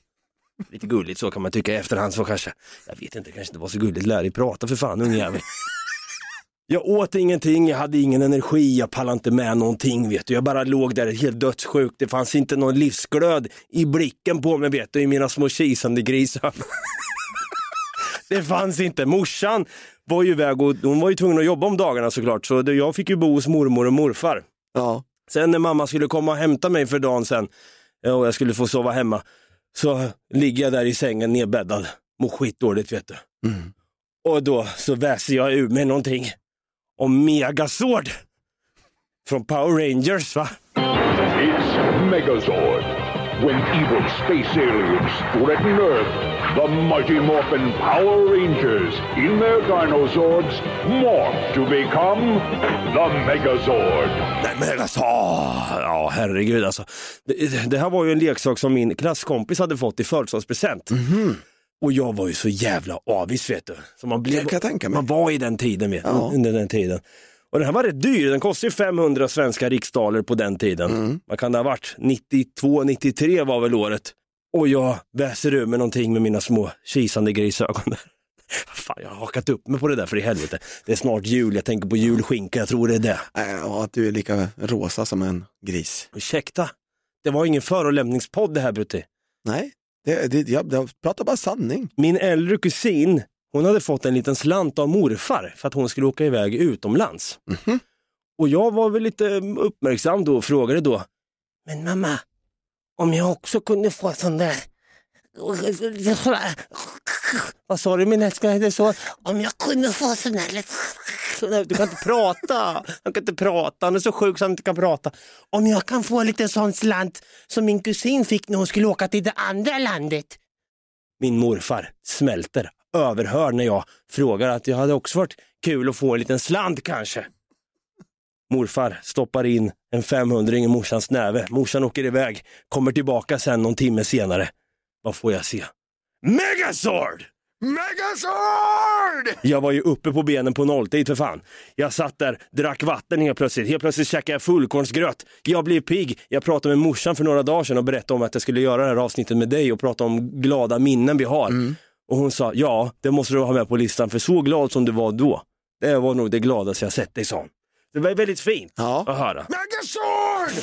S2: Lite gulligt så kan man tycka i efterhand så kanske. Jag vet inte, kanske inte var så gulligt. Lär dig prata för fan ungjävel. Jag åt ingenting, jag hade ingen energi, jag pallade inte med någonting vet du. Jag bara låg där helt dödssjuk. Det fanns inte någon livsglöd i blicken på mig vet du, i mina små kisande grisar. det fanns inte. Morsan var ju iväg och hon var ju tvungen att jobba om dagarna såklart. Så jag fick ju bo hos mormor och morfar.
S3: Ja.
S2: Sen när mamma skulle komma och hämta mig för dagen sen och jag skulle få sova hemma så ligger jag där i sängen nedbäddad. Mår skitdåligt vet du. Och då så väser jag ur mig någonting om Megazord. Från Power Rangers va?
S11: It's Megazord. When evil space aliens threaten Earth, the Mighty Morphin Power Rangers, in their Dinozords, morph to become the Megazord.
S2: Nej men alltså, ja herregud alltså. Det, det här var ju en leksak som min klasskompis hade fått i födelsedagspresent. Och jag var ju så jävla avis vet du. Så man, blev,
S3: kan jag tänka mig.
S2: man var i den tiden. Vet,
S3: Ja.
S2: under den tiden. Och den här var rätt dyr, den kostade ju 500 svenska riksdaler på den tiden.
S3: Mm.
S2: Vad kan det ha varit? 92, 93 var väl året. Och jag väser ur med någonting med mina små kisande grisögon. där. Fan, jag har hakat upp mig på det där för i helvete. Det är snart jul, jag tänker på julskinka, jag tror det är det.
S3: Ja, att du är lika rosa som en gris.
S2: Ursäkta, det var ingen förolämpningspodd det här Brutti.
S3: Nej, det, det, jag, jag pratar bara sanning.
S2: Min äldre kusin, hon hade fått en liten slant av morfar för att hon skulle åka iväg utomlands. Och jag var väl lite uppmärksam då och frågade då, men mamma, om jag också kunde få sån där vad sa du min älskling? Det så, om jag kunde få sån där Du kan inte prata. Han kan inte prata. Han är så sjuk så han inte kan prata. Om jag kan få lite sån slant som min kusin fick när hon skulle åka till det andra landet. Min morfar smälter, överhör när jag frågar att jag hade också varit kul att få en liten slant kanske. Morfar stoppar in en 500 i morsans näve. Morsan åker iväg, kommer tillbaka sen någon timme senare. Vad får jag se? Megazord!
S3: Megazord!
S2: Jag var ju uppe på benen på nolltid för fan. Jag satt där, drack vatten helt plötsligt. Helt plötsligt käkade jag fullkornsgröt. Jag blev pigg. Jag pratade med morsan för några dagar sedan och berättade om att jag skulle göra det här avsnittet med dig och prata om glada minnen vi har. Och hon sa, ja, det måste du ha med på listan för så glad som du var då. Det var nog det gladaste jag sett dig, sa hon. Det var väldigt fint att höra.
S3: Megazord!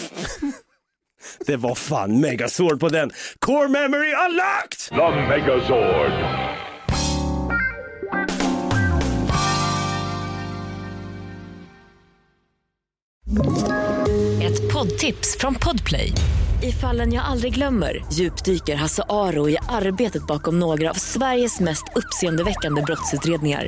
S2: Det var fan Megazord på den. Core memory unlocked!
S11: The Megazord.
S1: Ett poddtips från Podplay. I fallen jag aldrig glömmer djupdyker Hasse Aro i arbetet bakom några av Sveriges mest uppseendeväckande brottsutredningar.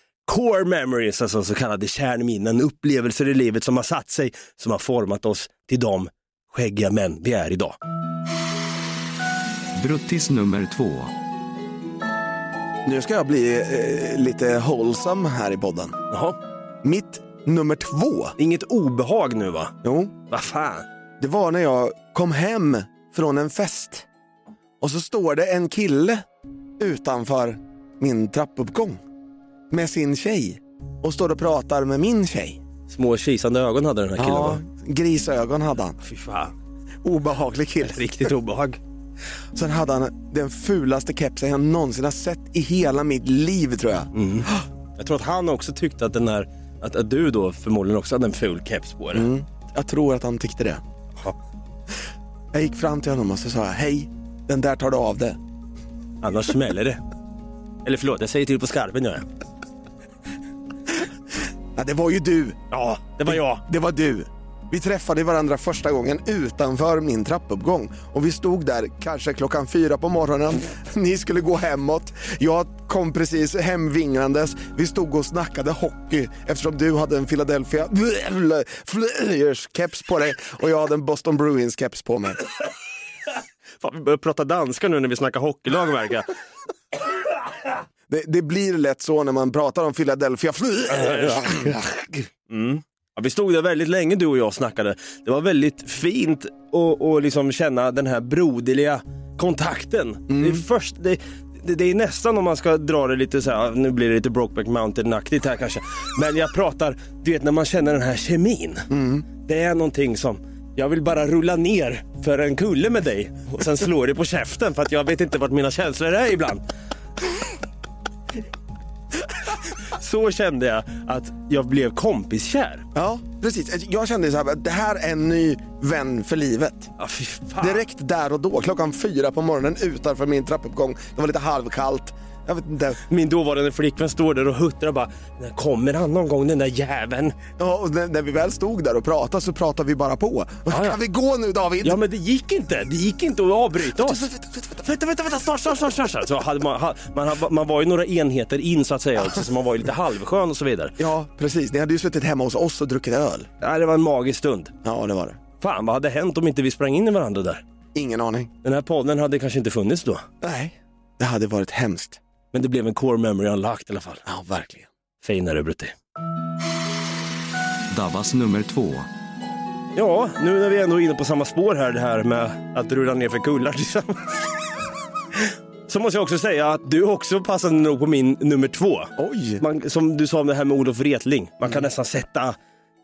S2: core memories, alltså så kallade kärnminnen, upplevelser i livet som har satt sig, som har format oss till de skäggiga män vi är idag.
S5: Bruttis nummer två.
S3: Nu ska jag bli eh, lite hållsam här i podden.
S2: Jaha.
S3: Mitt nummer två.
S2: Inget obehag nu va?
S3: Jo.
S2: Vad fan?
S3: Det var när jag kom hem från en fest. Och så står det en kille utanför min trappuppgång med sin tjej och står och pratar med min tjej.
S2: Små kisande ögon hade den här killen
S3: Ja,
S2: va?
S3: grisögon hade han.
S2: Fy fan.
S3: Obehaglig kille.
S2: Riktigt obehag.
S3: Sen hade han den fulaste kepsen jag någonsin har sett i hela mitt liv tror jag.
S2: Mm. Jag tror att han också tyckte att den här, att, att du då förmodligen också hade en ful keps på dig.
S3: Mm. Jag tror att han tyckte det. Jag gick fram till honom och så sa jag, hej, den där tar du av det.
S2: Annars smäller det. Eller förlåt, jag säger till på skarpen gör jag.
S3: Ja, det var ju du.
S2: Ja, det var jag.
S3: Det var du. Vi träffade varandra första gången utanför min trappuppgång och vi stod där kanske klockan fyra på morgonen. Ni skulle gå hemåt. Jag kom precis hemvinglandes. Vi stod och snackade hockey eftersom du hade en Philadelphia Flyers keps på dig och jag hade en Boston Bruins keps på mig.
S2: Fan, vi börjar prata danska nu när vi snackar hockeylag verkar.
S3: Det, det blir lätt så när man pratar om Philadelphia.
S2: Mm. Ja, vi stod där väldigt länge du och jag snackade. Det var väldigt fint att att liksom känna den här broderliga kontakten. Det, är först, det, det, det är nästan om man ska dra det lite så här, nu blir det lite Brokeback Mountain-aktigt här kanske. Men jag pratar, du vet när man känner den här kemin. Det är någonting som, jag vill bara rulla ner för en kulle med dig och sen slå dig på käften för att jag vet inte vart mina känslor är ibland. Så kände jag att jag blev kompiskär.
S3: Ja, precis. Jag kände så här, att det här är en ny vän för livet.
S2: Ja.
S3: Direkt där och då, klockan fyra på morgonen utanför min trappuppgång. Det var lite halvkallt. Jag vet inte.
S2: Min dåvarande flickvän står där och huttrar och bara, när kommer han någon gång den där jäveln?
S3: Ja, och när, när vi väl stod där och pratade så pratade vi bara på.
S2: ja.
S3: Kan vi gå nu David?
S2: Ja men det gick inte, det gick inte att avbryta oss. Vänta, vänta, vänta, snart, snart, snart, snart. Så hade man, ha- man, man var ju några enheter in så att säga också, så man var ju lite halvskön och så vidare.
S3: Ja, precis. Ni hade ju suttit hemma hos oss och druckit öl.
S2: Nej, det var en magisk stund.
S3: Ja, det var det.
S2: Fan, vad hade hänt om inte vi sprang in i varandra där?
S3: Ingen aning.
S2: Den här podden hade kanske inte funnits då.
S3: Nej, det hade varit hemskt.
S2: Men det blev en core memory unlocked i alla fall.
S3: Ja, verkligen.
S2: Finare Brutti.
S5: Davas nummer två.
S2: Ja, nu när vi ändå är inne på samma spår här, det här med att rulla ner för kullar tillsammans. Så måste jag också säga att du också passade nog på min nummer två.
S3: Oj!
S2: Man, som du sa om det här med Olof Wretling. Man kan nästan sätta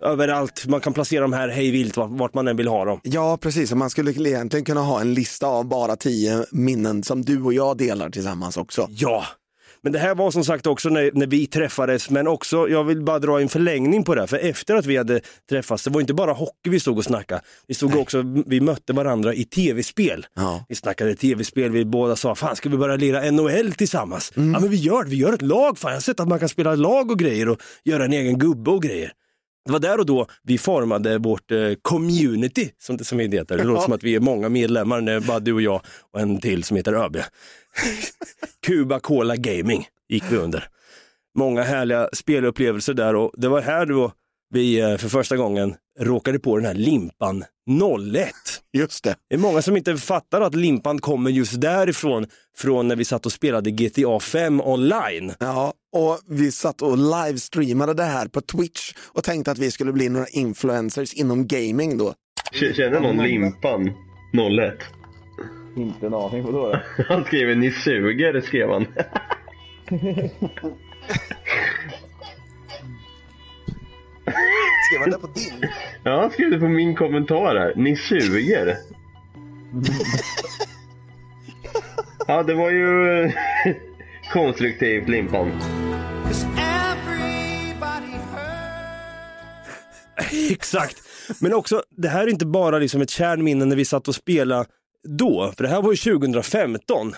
S2: överallt, man kan placera dem här hej vilt vart, man än vill ha dem.
S3: Ja, precis. Man skulle egentligen kunna ha en lista av bara tio minnen som du och jag delar tillsammans också.
S2: Ja, men det här var som sagt också när, när vi träffades, men också, jag vill bara dra en förlängning på det, här, för efter att vi hade träffats, det var inte bara hockey vi stod och snackade, vi stod också, vi mötte varandra i tv-spel.
S3: Ja.
S2: Vi snackade tv-spel, vi båda sa, fan ska vi börja lira NHL tillsammans? Ja men vi gör det, vi gör ett lag, fan jag har sett att man kan spela lag och grejer och göra en egen gubbe och grejer. Det var där och då vi formade vårt eh, community, som det, som det heter. Det låter som att vi är många medlemmar, när bara du och jag och en till som heter ÖB. Cuba Cola Gaming gick vi under. Många härliga spelupplevelser där och det var här då vi eh, för första gången råkade på den här limpan 01.
S3: Just det.
S2: Det är många som inte fattar att limpan kommer just därifrån, från när vi satt och spelade GTA 5 online.
S3: Ja, och vi satt och livestreamade det här på Twitch och tänkte att vi skulle bli några influencers inom gaming då.
S12: Känner någon Limpan 01?
S13: Inte en aning, vadå då?
S12: Han skriver ni suger, skrev han.
S13: Skrev han det på din?
S12: Ja, han skrev det på min kommentar här. Ni suger. Ja, det var ju eh, konstruktivt Limpan.
S2: Exakt. Men också, det här är inte bara liksom ett kärnminne när vi satt och spelade då, för det här var ju 2015.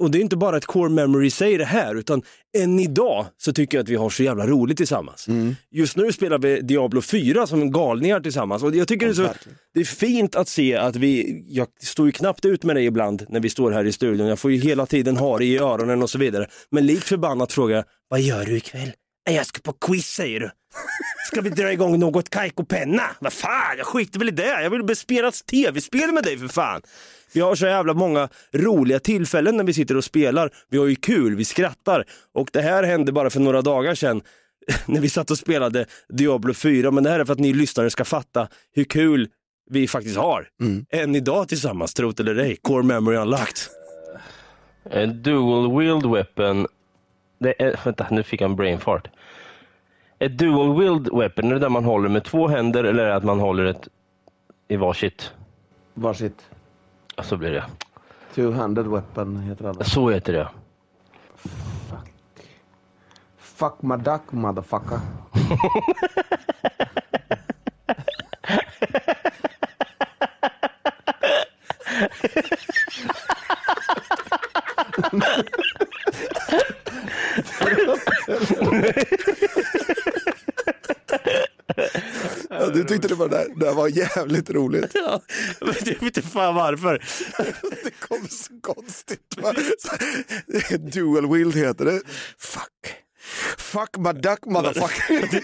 S2: Och det är inte bara ett core memory sig det här, utan än idag så tycker jag att vi har så jävla roligt tillsammans. Just nu spelar vi Diablo 4 som galningar tillsammans och jag tycker det, är så, det är fint att se att vi, jag står ju knappt ut med dig ibland när vi står här i studion, jag får ju hela tiden ha det i öronen och så vidare. Men likt förbannat frågar jag, vad gör du ikväll? "Nej, Jag ska på quiz säger du. Ska vi dra igång något kajkopenna? Vad fan, jag skiter väl i det. Jag vill spela tv-spel med dig för fan. Vi har så jävla många roliga tillfällen när vi sitter och spelar. Vi har ju kul, vi skrattar. Och det här hände bara för några dagar sedan när vi satt och spelade Diablo 4. Men det här är för att ni lyssnare ska fatta hur kul vi faktiskt har. Än idag tillsammans, tro det eller ej. Core memory unlocked.
S14: En dual wield weapon. Det är, vänta, nu fick jag en brain fart. Ett dual wield weapon, är det där man håller med två händer eller är det att man håller ett i varsitt?
S13: Varsitt.
S14: Ja, så blir det.
S13: Two-handed weapon heter alla.
S14: Så heter det.
S13: Fuck my duck motherfucker.
S3: Ja, du tyckte det var, det, det var jävligt roligt.
S2: Ja, men jag vet inte fan varför.
S3: Det kom så konstigt. va? Dual wield heter det. Fuck. Fuck my duck motherfucker.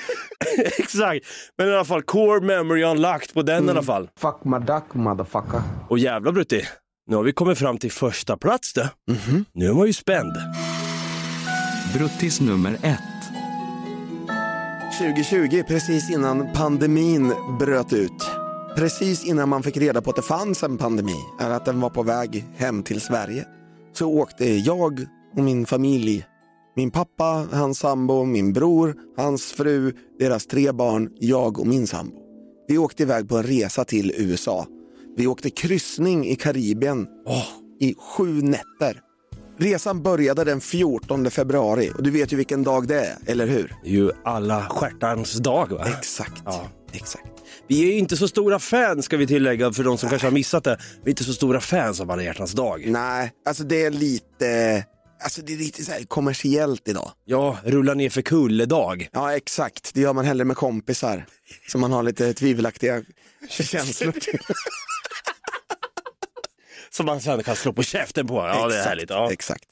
S2: Exakt, men i alla fall core memory unlocked på den i alla fall.
S13: Fuck my duck motherfucker.
S2: Och jävla Brutti, nu har vi kommit fram till första plats det. Nu är man ju spänd.
S5: Bruttis nummer ett.
S3: 2020, precis innan pandemin bröt ut. Precis innan man fick reda på att det fanns en pandemi, eller att den var på väg hem till Sverige, så åkte jag och min familj, min pappa, hans sambo, min bror, hans fru, deras tre barn, jag och min sambo. Vi åkte iväg på en resa till USA. Vi åkte kryssning i Karibien i sju nätter. Resan började den 14 februari och du vet ju vilken dag det är, eller hur?
S2: Det är ju alla stjärtans dag va?
S3: Exakt.
S2: Ja.
S3: Exakt.
S2: Vi är ju inte så stora fans ska vi tillägga för de som kanske har missat det. Vi är inte så stora fans av alla hjärtans dag.
S3: Nej, alltså det är lite, alltså det är lite så kommersiellt idag.
S2: Ja, rulla ner för kulle-dag.
S3: Ja, exakt. Det gör man hellre med kompisar som man har lite tvivelaktiga känslor till.
S2: Som man sen kan slå på käften på. Ja, det är
S3: Exakt,
S2: härligt. Ja.
S3: Exakt.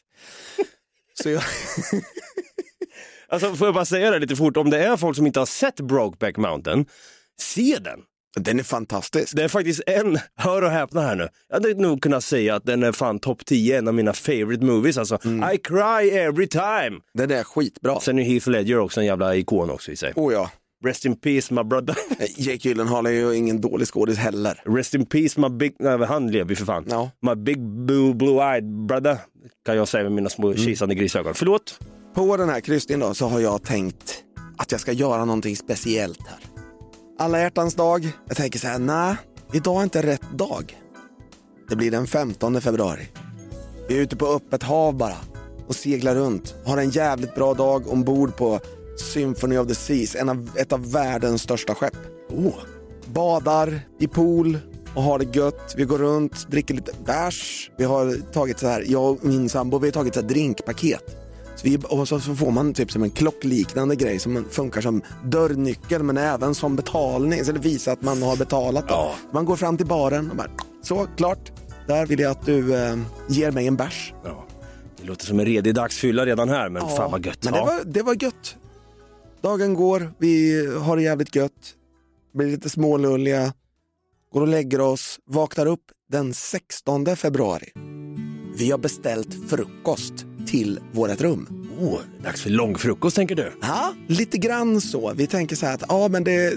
S3: Så jag,
S2: Alltså, får jag bara säga det lite fort, om det är folk som inte har sett Brokeback Mountain, se den.
S3: den är fantastisk.
S2: Det är faktiskt en, hör och häpna här nu, jag hade nog kunnat säga att den är fan topp 10, en av mina favorite movies. Alltså, I cry every time.
S3: Den är skitbra.
S2: Sen är Heath Ledger också en jävla ikon också i sig.
S3: Oh ja.
S2: Rest in peace my brother.
S3: Jake Gyllenhaal är ju ingen dålig skådis heller.
S2: Rest in peace my big, nej han lever ju för fan.
S3: Ja.
S2: My big blue, blue-eyed brother, kan jag säga med mina små kisande grisögon. Förlåt?
S3: På den här kryssningen då så har jag tänkt att jag ska göra någonting speciellt här. Alla hjärtans dag. Jag tänker så här, nej, idag är inte rätt dag. Det blir den 15 februari. Vi är ute på öppet hav bara och seglar runt. Har en jävligt bra dag ombord på Symphony of the Seas, en av, ett av världens största skepp.
S2: Oh.
S3: Badar i pool och har det gött. Vi går runt, dricker lite bärs. Vi har tagit så här, jag och min sambo, vi har tagit så här drinkpaket. Så vi, och så, får man typ som en klockliknande grej som funkar som dörrnyckel men även som betalning. Så det visar att man har betalat.
S2: Ja.
S3: Man går fram till baren och bara, så klart, där vill jag att du eh, ger mig en bärs.
S2: Ja. Det låter som en redig dagsfylla redan här, men fan vad gött.
S3: Men det,
S2: Ja.
S3: var, det var gött. Dagen går, vi har det jävligt gött, blir lite smålulliga, går och lägger oss, vaknar upp den 16 februari. Vi har beställt frukost till vårt rum.
S2: Oh, dags för långfrukost tänker du?
S3: Ja, lite grann så. Vi tänker så här att ja, men det,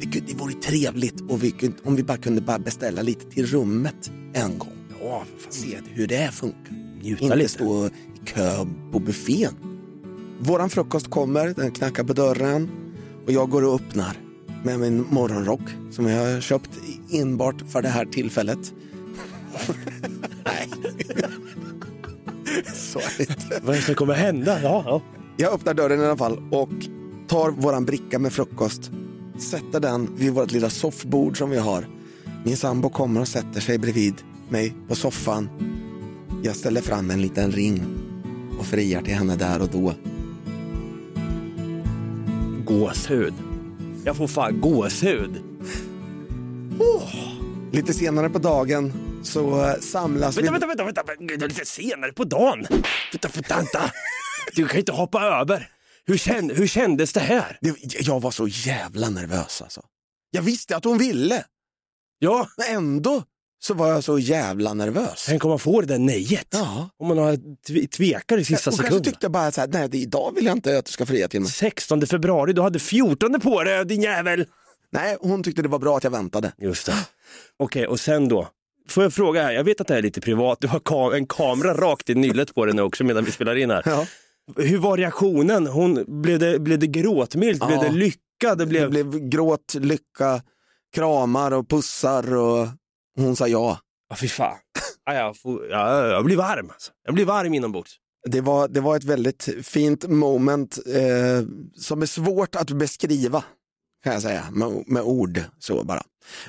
S3: det, det vore trevligt och vi, om vi bara kunde bara beställa lite till rummet en gång.
S2: Ja,
S3: Se hur det funkar.
S2: Njuta
S3: Inte
S2: lite.
S3: stå i kö på buffén. Våran frukost kommer, den knackar på dörren och jag går och öppnar med min morgonrock som jag har köpt enbart för det här tillfället. Nej. Så är det inte.
S2: Vad är det som kommer hända? Ja, ja.
S3: Jag öppnar dörren i alla fall och tar våran bricka med frukost, sätter den vid vårt lilla soffbord som vi har. Min sambo kommer och sätter sig bredvid mig på soffan. Jag ställer fram en liten ring och friar till henne där och då.
S2: Gåshud. Jag får fan gåshud.
S3: Lite senare på dagen så eh, samlas
S2: Vänta,
S3: vi...
S2: vänta, vänta, vänta, lite senare på dagen. Vänta, vänta. Du kan inte hoppa över. Hur, känd, hur kändes det här?
S3: Jag var så jävla nervös alltså. Jag visste att hon ville,
S2: Ja,
S3: men ändå så var jag så jävla nervös.
S2: tänk om man får det där nejet.
S3: Ja.
S2: Om man har tv- tvekar i sista
S3: och kanske
S2: sekunden.
S3: tyckte jag bara så här, nej idag vill jag inte att du ska fria till mig.
S2: 16 februari, du hade 14 på dig din jävel.
S3: Nej, hon tyckte det var bra att jag väntade.
S2: Just det. Okej, och sen då? Får jag fråga här, jag vet att det här är lite privat, du har ka- en kamera rakt i nyllet på dig nu också medan vi spelar in här.
S3: Ja.
S2: Hur var reaktionen? Hon, blev, det, blev det gråtmilt? Blev
S3: Ja.
S2: det lycka? Det blev...
S3: Det blev gråt, lycka, kramar och pussar och hon sa ja.
S2: Ja, fy fan. Ja, jag, får, ja, jag blir varm. Alltså. Jag blir varm inombords.
S3: Det var, det var ett väldigt fint moment eh, som är svårt att beskriva kan jag säga med, med ord så bara.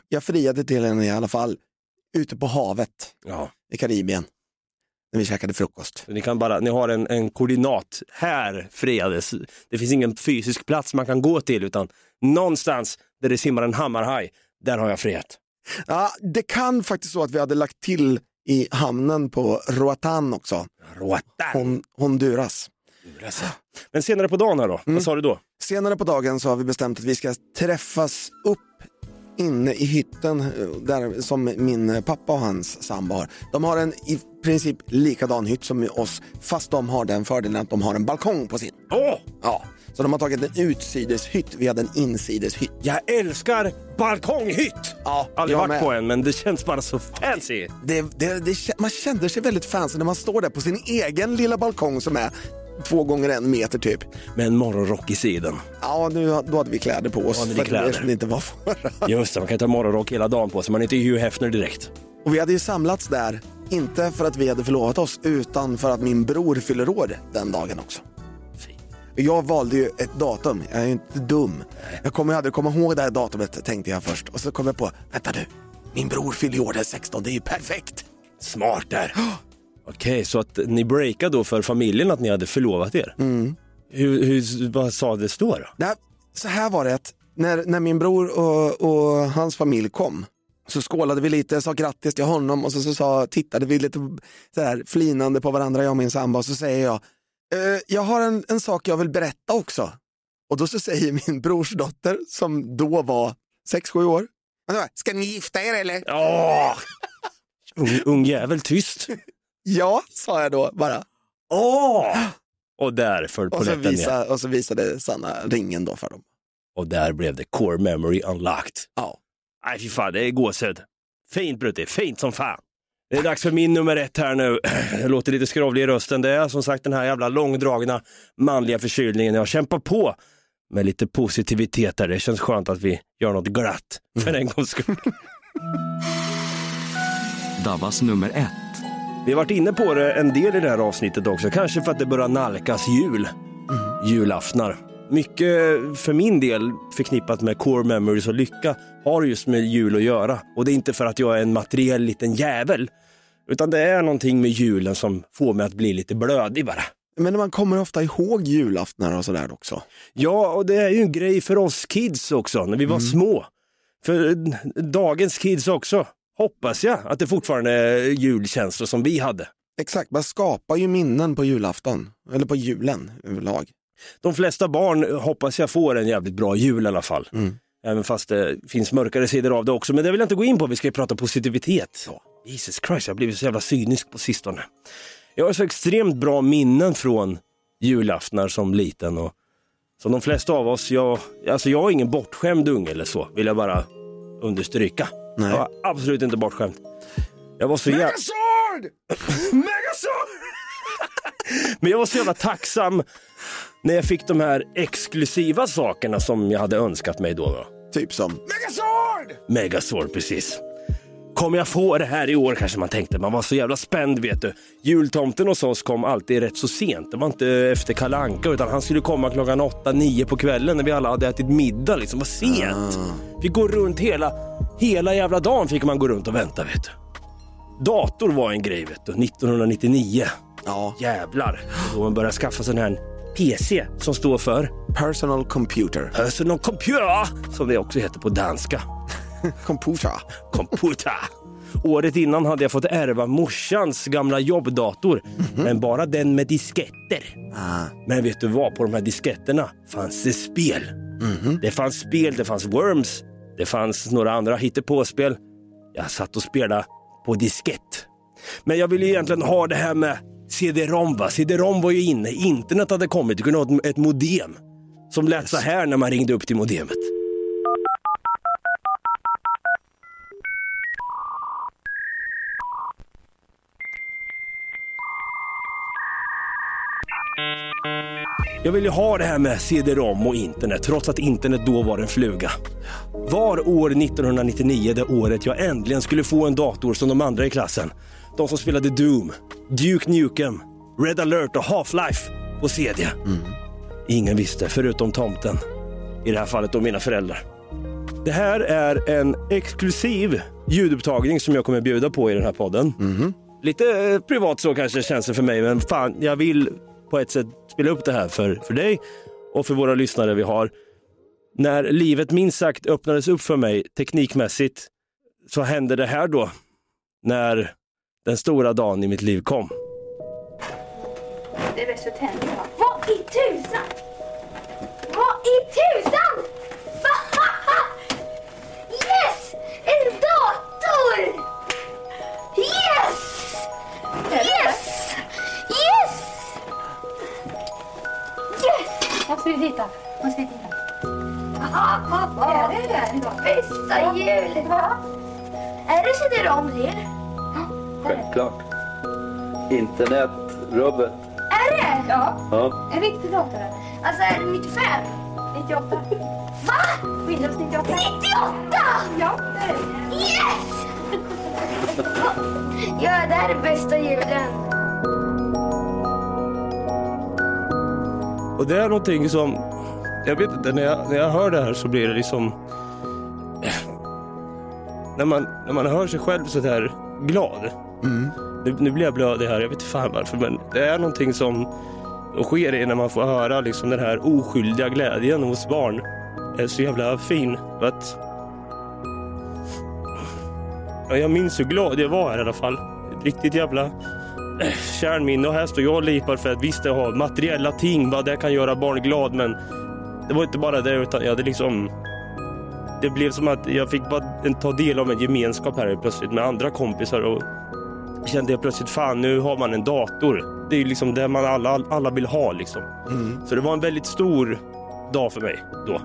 S3: Jag friade till henne i alla fall ute på havet
S2: Ja.
S3: i Karibien. när vi käkade frukost.
S2: Ni, kan bara, ni har en, en koordinat. Här friades. Det finns ingen fysisk plats man kan gå till utan någonstans där det simmar en hammarhaj, där har jag frihet.
S3: Ja, det kan faktiskt så att vi hade lagt till i hamnen på Roatan också.
S2: Roatan?
S3: Hon, Honduras.
S2: Men senare på dagen här då, vad sa du då?
S3: Senare på dagen så har vi bestämt att vi ska träffas upp inne i hytten eh, där, som min pappa och hans sambo har. De har en i princip likadan hytt som oss, fast de har den fördelen att de har en balkong på sin.
S2: Åh!
S3: Ja, så de har tagit en utsideshytt, vi hade en insideshytt.
S2: Jag älskar balkonghytt!
S3: Ja,
S2: Aldrig
S3: jag
S2: varit
S3: med.
S2: på en, men det känns bara så fancy.
S3: Det, det, det, man känner sig väldigt fancy när man står där på sin egen lilla balkong som är två gånger en meter typ.
S2: Med en morgonrock i sidan.
S3: Ja, nu, då hade vi kläder på oss.
S2: Ja, hade kläder?
S3: eftersom det inte var förra.
S2: Just det, man kan ta morgonrock hela dagen på sig, man är inte Hugh Hefner direkt.
S3: Och vi hade ju samlats där, inte för att vi hade förlovat oss, utan för att min bror fyller år den dagen också. Jag valde ju ett datum, jag är ju inte dum. Jag kommer aldrig komma ihåg det här datumet tänkte jag först. Och så kom jag på, vänta nu, min bror fyller ju år den 16, det är ju perfekt.
S2: Smart där. Okej, så att ni breakade då för familjen att ni hade förlovat er?
S3: Mm.
S2: Hur, hur, vad sades då? då?
S3: Nej, så här var det, att när, när min bror och, och hans familj kom så skålade vi lite, sa grattis till honom och så, så sa, tittade vi lite så här, flinande på varandra, jag och min sambo, och så säger jag, eh, jag har en, en sak jag vill berätta också. Och då så säger min brors dotter, som då var 6-7 år, ska ni gifta er eller?
S2: Åh! Ung, ung jävel, tyst.
S3: Ja, sa jag då bara.
S2: Åh! Och där föll
S3: Och så,
S2: polletten ner.
S3: och så visade Sanna ringen då för dem.
S2: Och där blev det core memory unlocked.
S3: Ja.
S2: Nej fy fan, det är gåshud. Fint Brutti, fint som fan. Det är dags för min nummer ett här nu. Jag låter lite skrovlig i rösten. Det är som sagt den här jävla långdragna manliga förkylningen. Jag kämpar på med lite positivitet där. Det känns skönt att vi gör något glatt för en gångs skull.
S5: Davas nummer ett.
S2: Vi har varit inne på det en del i det här avsnittet också, kanske för att det börjar nalkas jul. Julaftnar. Mycket för min del förknippat med core memories och lycka har just med jul att göra. Och det är inte för att jag är en materiell liten jävel, utan det är någonting med julen som får mig att bli lite blödig bara.
S3: Men man kommer ofta ihåg julaftnar och sådär också.
S2: Ja, och det är ju en grej för oss kids också, när vi var små. För dagens kids också, hoppas jag att det fortfarande är julkänslor som vi hade.
S3: Exakt, man skapar ju minnen på julafton, eller på julen överlag.
S2: De flesta barn hoppas jag får en jävligt bra jul i alla fall. Även fast det finns mörkare sidor av det också. Men det vill jag inte gå in på, vi ska ju prata positivitet. Jesus Christ, jag har blivit så jävla cynisk på sistone. Jag har så extremt bra minnen från julaftnar som liten. Och som de flesta av oss, jag, alltså jag är ingen bortskämd unge eller så, vill jag bara understryka.
S3: Nej.
S2: Jag var absolut inte bortskämd. Jag var så jävla...
S3: Megasword!
S2: Megasword! Men jag var så jävla tacksam när jag fick de här exklusiva sakerna som jag hade önskat mig då. då.
S3: Typ som Megasword!
S2: Megasword, precis. Kommer jag få det här i år kanske man tänkte. Man var så jävla spänd vet du. Jultomten hos oss kom alltid rätt så sent. Det var inte efter Kalle Anka utan han skulle komma klockan 8-9 på kvällen när vi alla hade ätit middag. Liksom. Vad sent. Vi går runt hela, hela jävla dagen fick man gå runt och vänta vet du. Dator var en grej vet du, 1999.
S3: Ja.
S2: Jävlar. Då man började skaffa sån här PC som står för
S3: Personal computer.
S2: Personal computer, som det också heter på danska.
S3: Computer.
S2: Computer. Året innan hade jag fått ärva morsans gamla jobbdator, men bara den med disketter. Men vet du vad, på de här disketterna fanns det spel. Det fanns spel, det fanns Worms, det fanns några andra hittepåspel. Jag satt och spelade på diskett. Men jag ville egentligen ha det här med CD-ROM. Va? CD-ROM var ju inne, internet hade kommit, du kunde ha ett- ett modem som lät så här när man ringde upp till modemet. Jag ville ha det här med CD-ROM och internet, trots att internet då var en fluga. Var år 1999 det året jag äntligen skulle få en dator som de andra i klassen. De som spelade Doom, Duke Nukem, Red alert och Half-Life på CD. Ingen visste, förutom tomten. I det här fallet då mina föräldrar. Det här är en exklusiv ljudupptagning som jag kommer bjuda på i den här podden. Lite eh, privat så kanske känns det för mig, men fan, jag vill på ett sätt spela upp det här för, för dig och för våra lyssnare vi har. När livet minst sagt öppnades upp för mig teknikmässigt så hände det här då, när den stora dagen i mitt liv kom.
S15: Det är så tänder va? Vad i tusan? Vad i tusan? yes! En dator! Yes! Yes! Yes! Yes! Måste vi titta? Måste vi titta? Är det den då? Bästa jul! Är det CD-ROM till?
S16: Självklart. Internetrubbet.
S15: Är det? Ja.
S16: Ja.
S15: En riktig dator? Alltså är det 95? 98. Va? Windows 98. 98! Ja, det är det. Yes! ja, det här är bästa julen.
S2: Och det är någonting som, jag vet inte, när jag, när jag hör det här så blir det liksom, när man, när man hör sig själv så där glad. Mm. Nu, nu blir jag blödig här, jag vet inte fan varför, men det är någonting som sker i när man får höra liksom den här oskyldiga glädjen hos barn. är så jävla fin. Att, ja, jag minns hur glad jag var här i alla fall. Ett riktigt jävla äh, kärnminne. Och här står jag och lipar för att visst, jag har materiella ting, vad det kan göra barn glad, men det var inte bara det, utan jag hade liksom det blev som att jag fick bara ta del av en gemenskap här plötsligt med andra kompisar och kände jag plötsligt fan nu har man en dator. Det är ju liksom det man alla, alla vill ha liksom. Så det var en väldigt stor dag för mig då.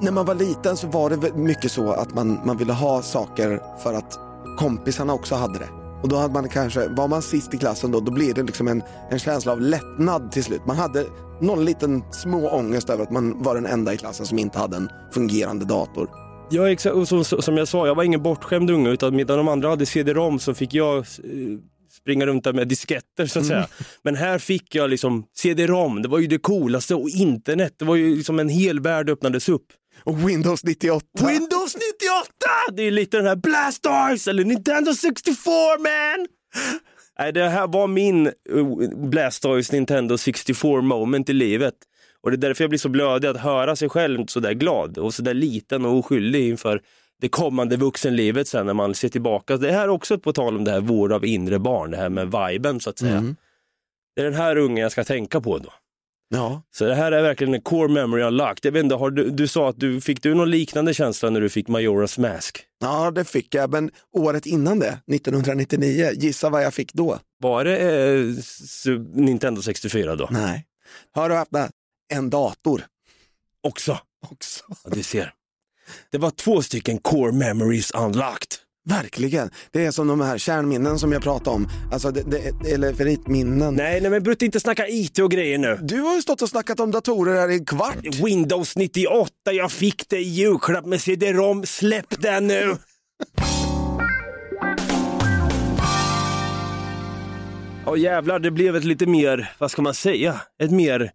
S3: När man var liten så var det mycket så att man, man ville ha saker för att kompisarna också hade det. Och då hade man kanske, var man sist i klassen då, då blir det liksom en, en känsla av lättnad till slut. Man hade någon liten små ångest över att man var den enda i klassen som inte hade en fungerande dator.
S2: Ja, exakt. Och som, som jag sa, jag var ingen bortskämd unge utan medan de andra hade CD-ROM så fick jag eh, springa runt där med disketter så att säga. Men här fick jag liksom CD-ROM, det var ju det coolaste och internet, det var ju liksom en hel värld öppnades upp.
S3: Och Windows 98.
S2: Windows 98! Det är lite den här Blastars eller Nintendo 64 man! Nej, det här var min eh, Blastoise Nintendo 64 moment i livet. Och det är därför jag blir så blödig att höra sig själv så där glad och så där liten och oskyldig inför det kommande vuxenlivet sen när man ser tillbaka. Det här är också på tal om det här vård av inre barn, det här med viben så att säga.
S3: Mm.
S2: Det är den här ungen jag ska tänka på då.
S3: Ja.
S2: Så det här är verkligen en core memory unlocked. Jag vet inte, har du, du sa att du fick du någon liknande känsla när du fick Majoras Mask?
S3: Ja, det fick jag, men året innan det, 1999, gissa vad jag fick då?
S2: Var det eh, Nintendo 64 då?
S3: Nej. Hör och häpna, en dator.
S2: Också?
S3: Också.
S2: Ja, du ser. Det var två stycken core memories unlocked.
S3: Verkligen. Det är som de här kärnminnen som jag pratade om. Alltså, det, det, eller favoritminnen.
S2: Nej, nej men Brutt inte snacka IT och grejer nu.
S3: Du har ju stått och snackat om datorer här i en kvart.
S2: Windows 98, jag fick det i julklapp med CD-ROM. Släpp den nu! Ja jävlar, det blev ett lite mer, vad ska man säga, ett mer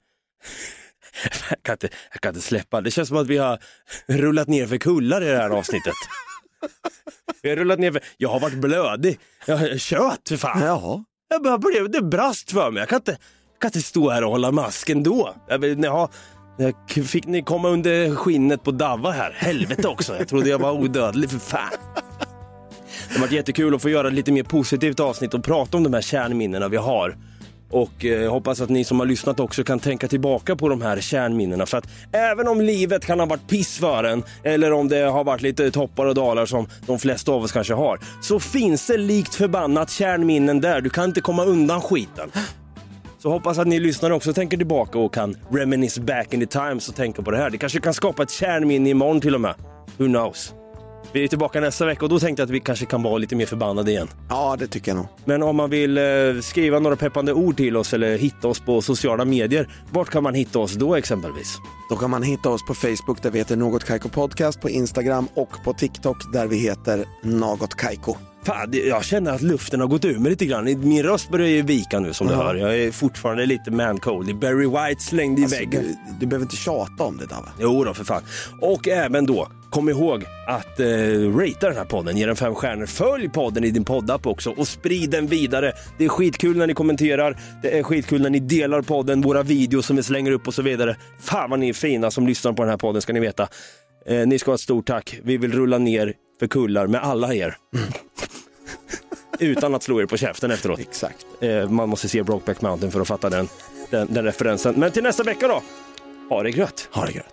S2: jag kan, inte, jag kan inte släppa, det känns som att vi har rullat ner för kullar i det här avsnittet. Vi har rullat ner för, jag har varit blödig, jag har kött för fan.
S3: Jaha.
S2: Jag bara blev, det brast för mig, jag kan inte, jag kan inte stå här och hålla masken då. Jag, jaha, jag fick ni komma under skinnet på Davva här, helvete också, jag trodde jag var odödlig för fan. Det har varit jättekul att få göra ett lite mer positivt avsnitt och prata om de här kärnminnena vi har. Och eh, hoppas att ni som har lyssnat också kan tänka tillbaka på de här kärnminnena. För att även om livet kan ha varit piss för en, eller om det har varit lite toppar och dalar som de flesta av oss kanske har, så finns det likt förbannat kärnminnen där. Du kan inte komma undan skiten. Så hoppas att ni lyssnare också tänker tillbaka och kan reminisce back in the times och tänka på det här. Det kanske kan skapa ett kärnminne imorgon till och med. Who knows? Vi är tillbaka nästa vecka och då tänkte jag att vi kanske kan vara lite mer förbannade igen.
S3: Ja, det tycker jag nog.
S2: Men om man vill eh, skriva några peppande ord till oss eller hitta oss på sociala medier, vart kan man hitta oss då exempelvis?
S3: Då kan man hitta oss på Facebook där vi heter Något Kaiko Podcast, på Instagram och på TikTok där vi heter Något Kaiko.
S2: Fan, jag känner att luften har gått ur mig lite grann. Min röst börjar ju vika nu som du
S3: Ja.
S2: hör. Jag är fortfarande lite man cold. Barry White slängd i
S3: Alltså,
S2: väggen.
S3: du, du behöver inte tjata om det Dava.
S2: Jo då, för fan. Och även då Kom ihåg att eh, ratea den här podden, ge den fem stjärnor. Följ podden i din poddapp också och sprid den vidare. Det är skitkul när ni kommenterar, det är skitkul när ni delar podden, våra videos som vi slänger upp och så vidare. Fan vad ni är fina som lyssnar på den här podden ska ni veta. Eh, ni ska ha ett stort tack. Vi vill rulla ner för kullar med alla er. Utan att slå er på käften efteråt.
S3: Exakt.
S2: Eh, man måste se Brokeback Mountain för att fatta den, den, den referensen. Men till nästa vecka då. Ha det gött.
S3: Ha det gött.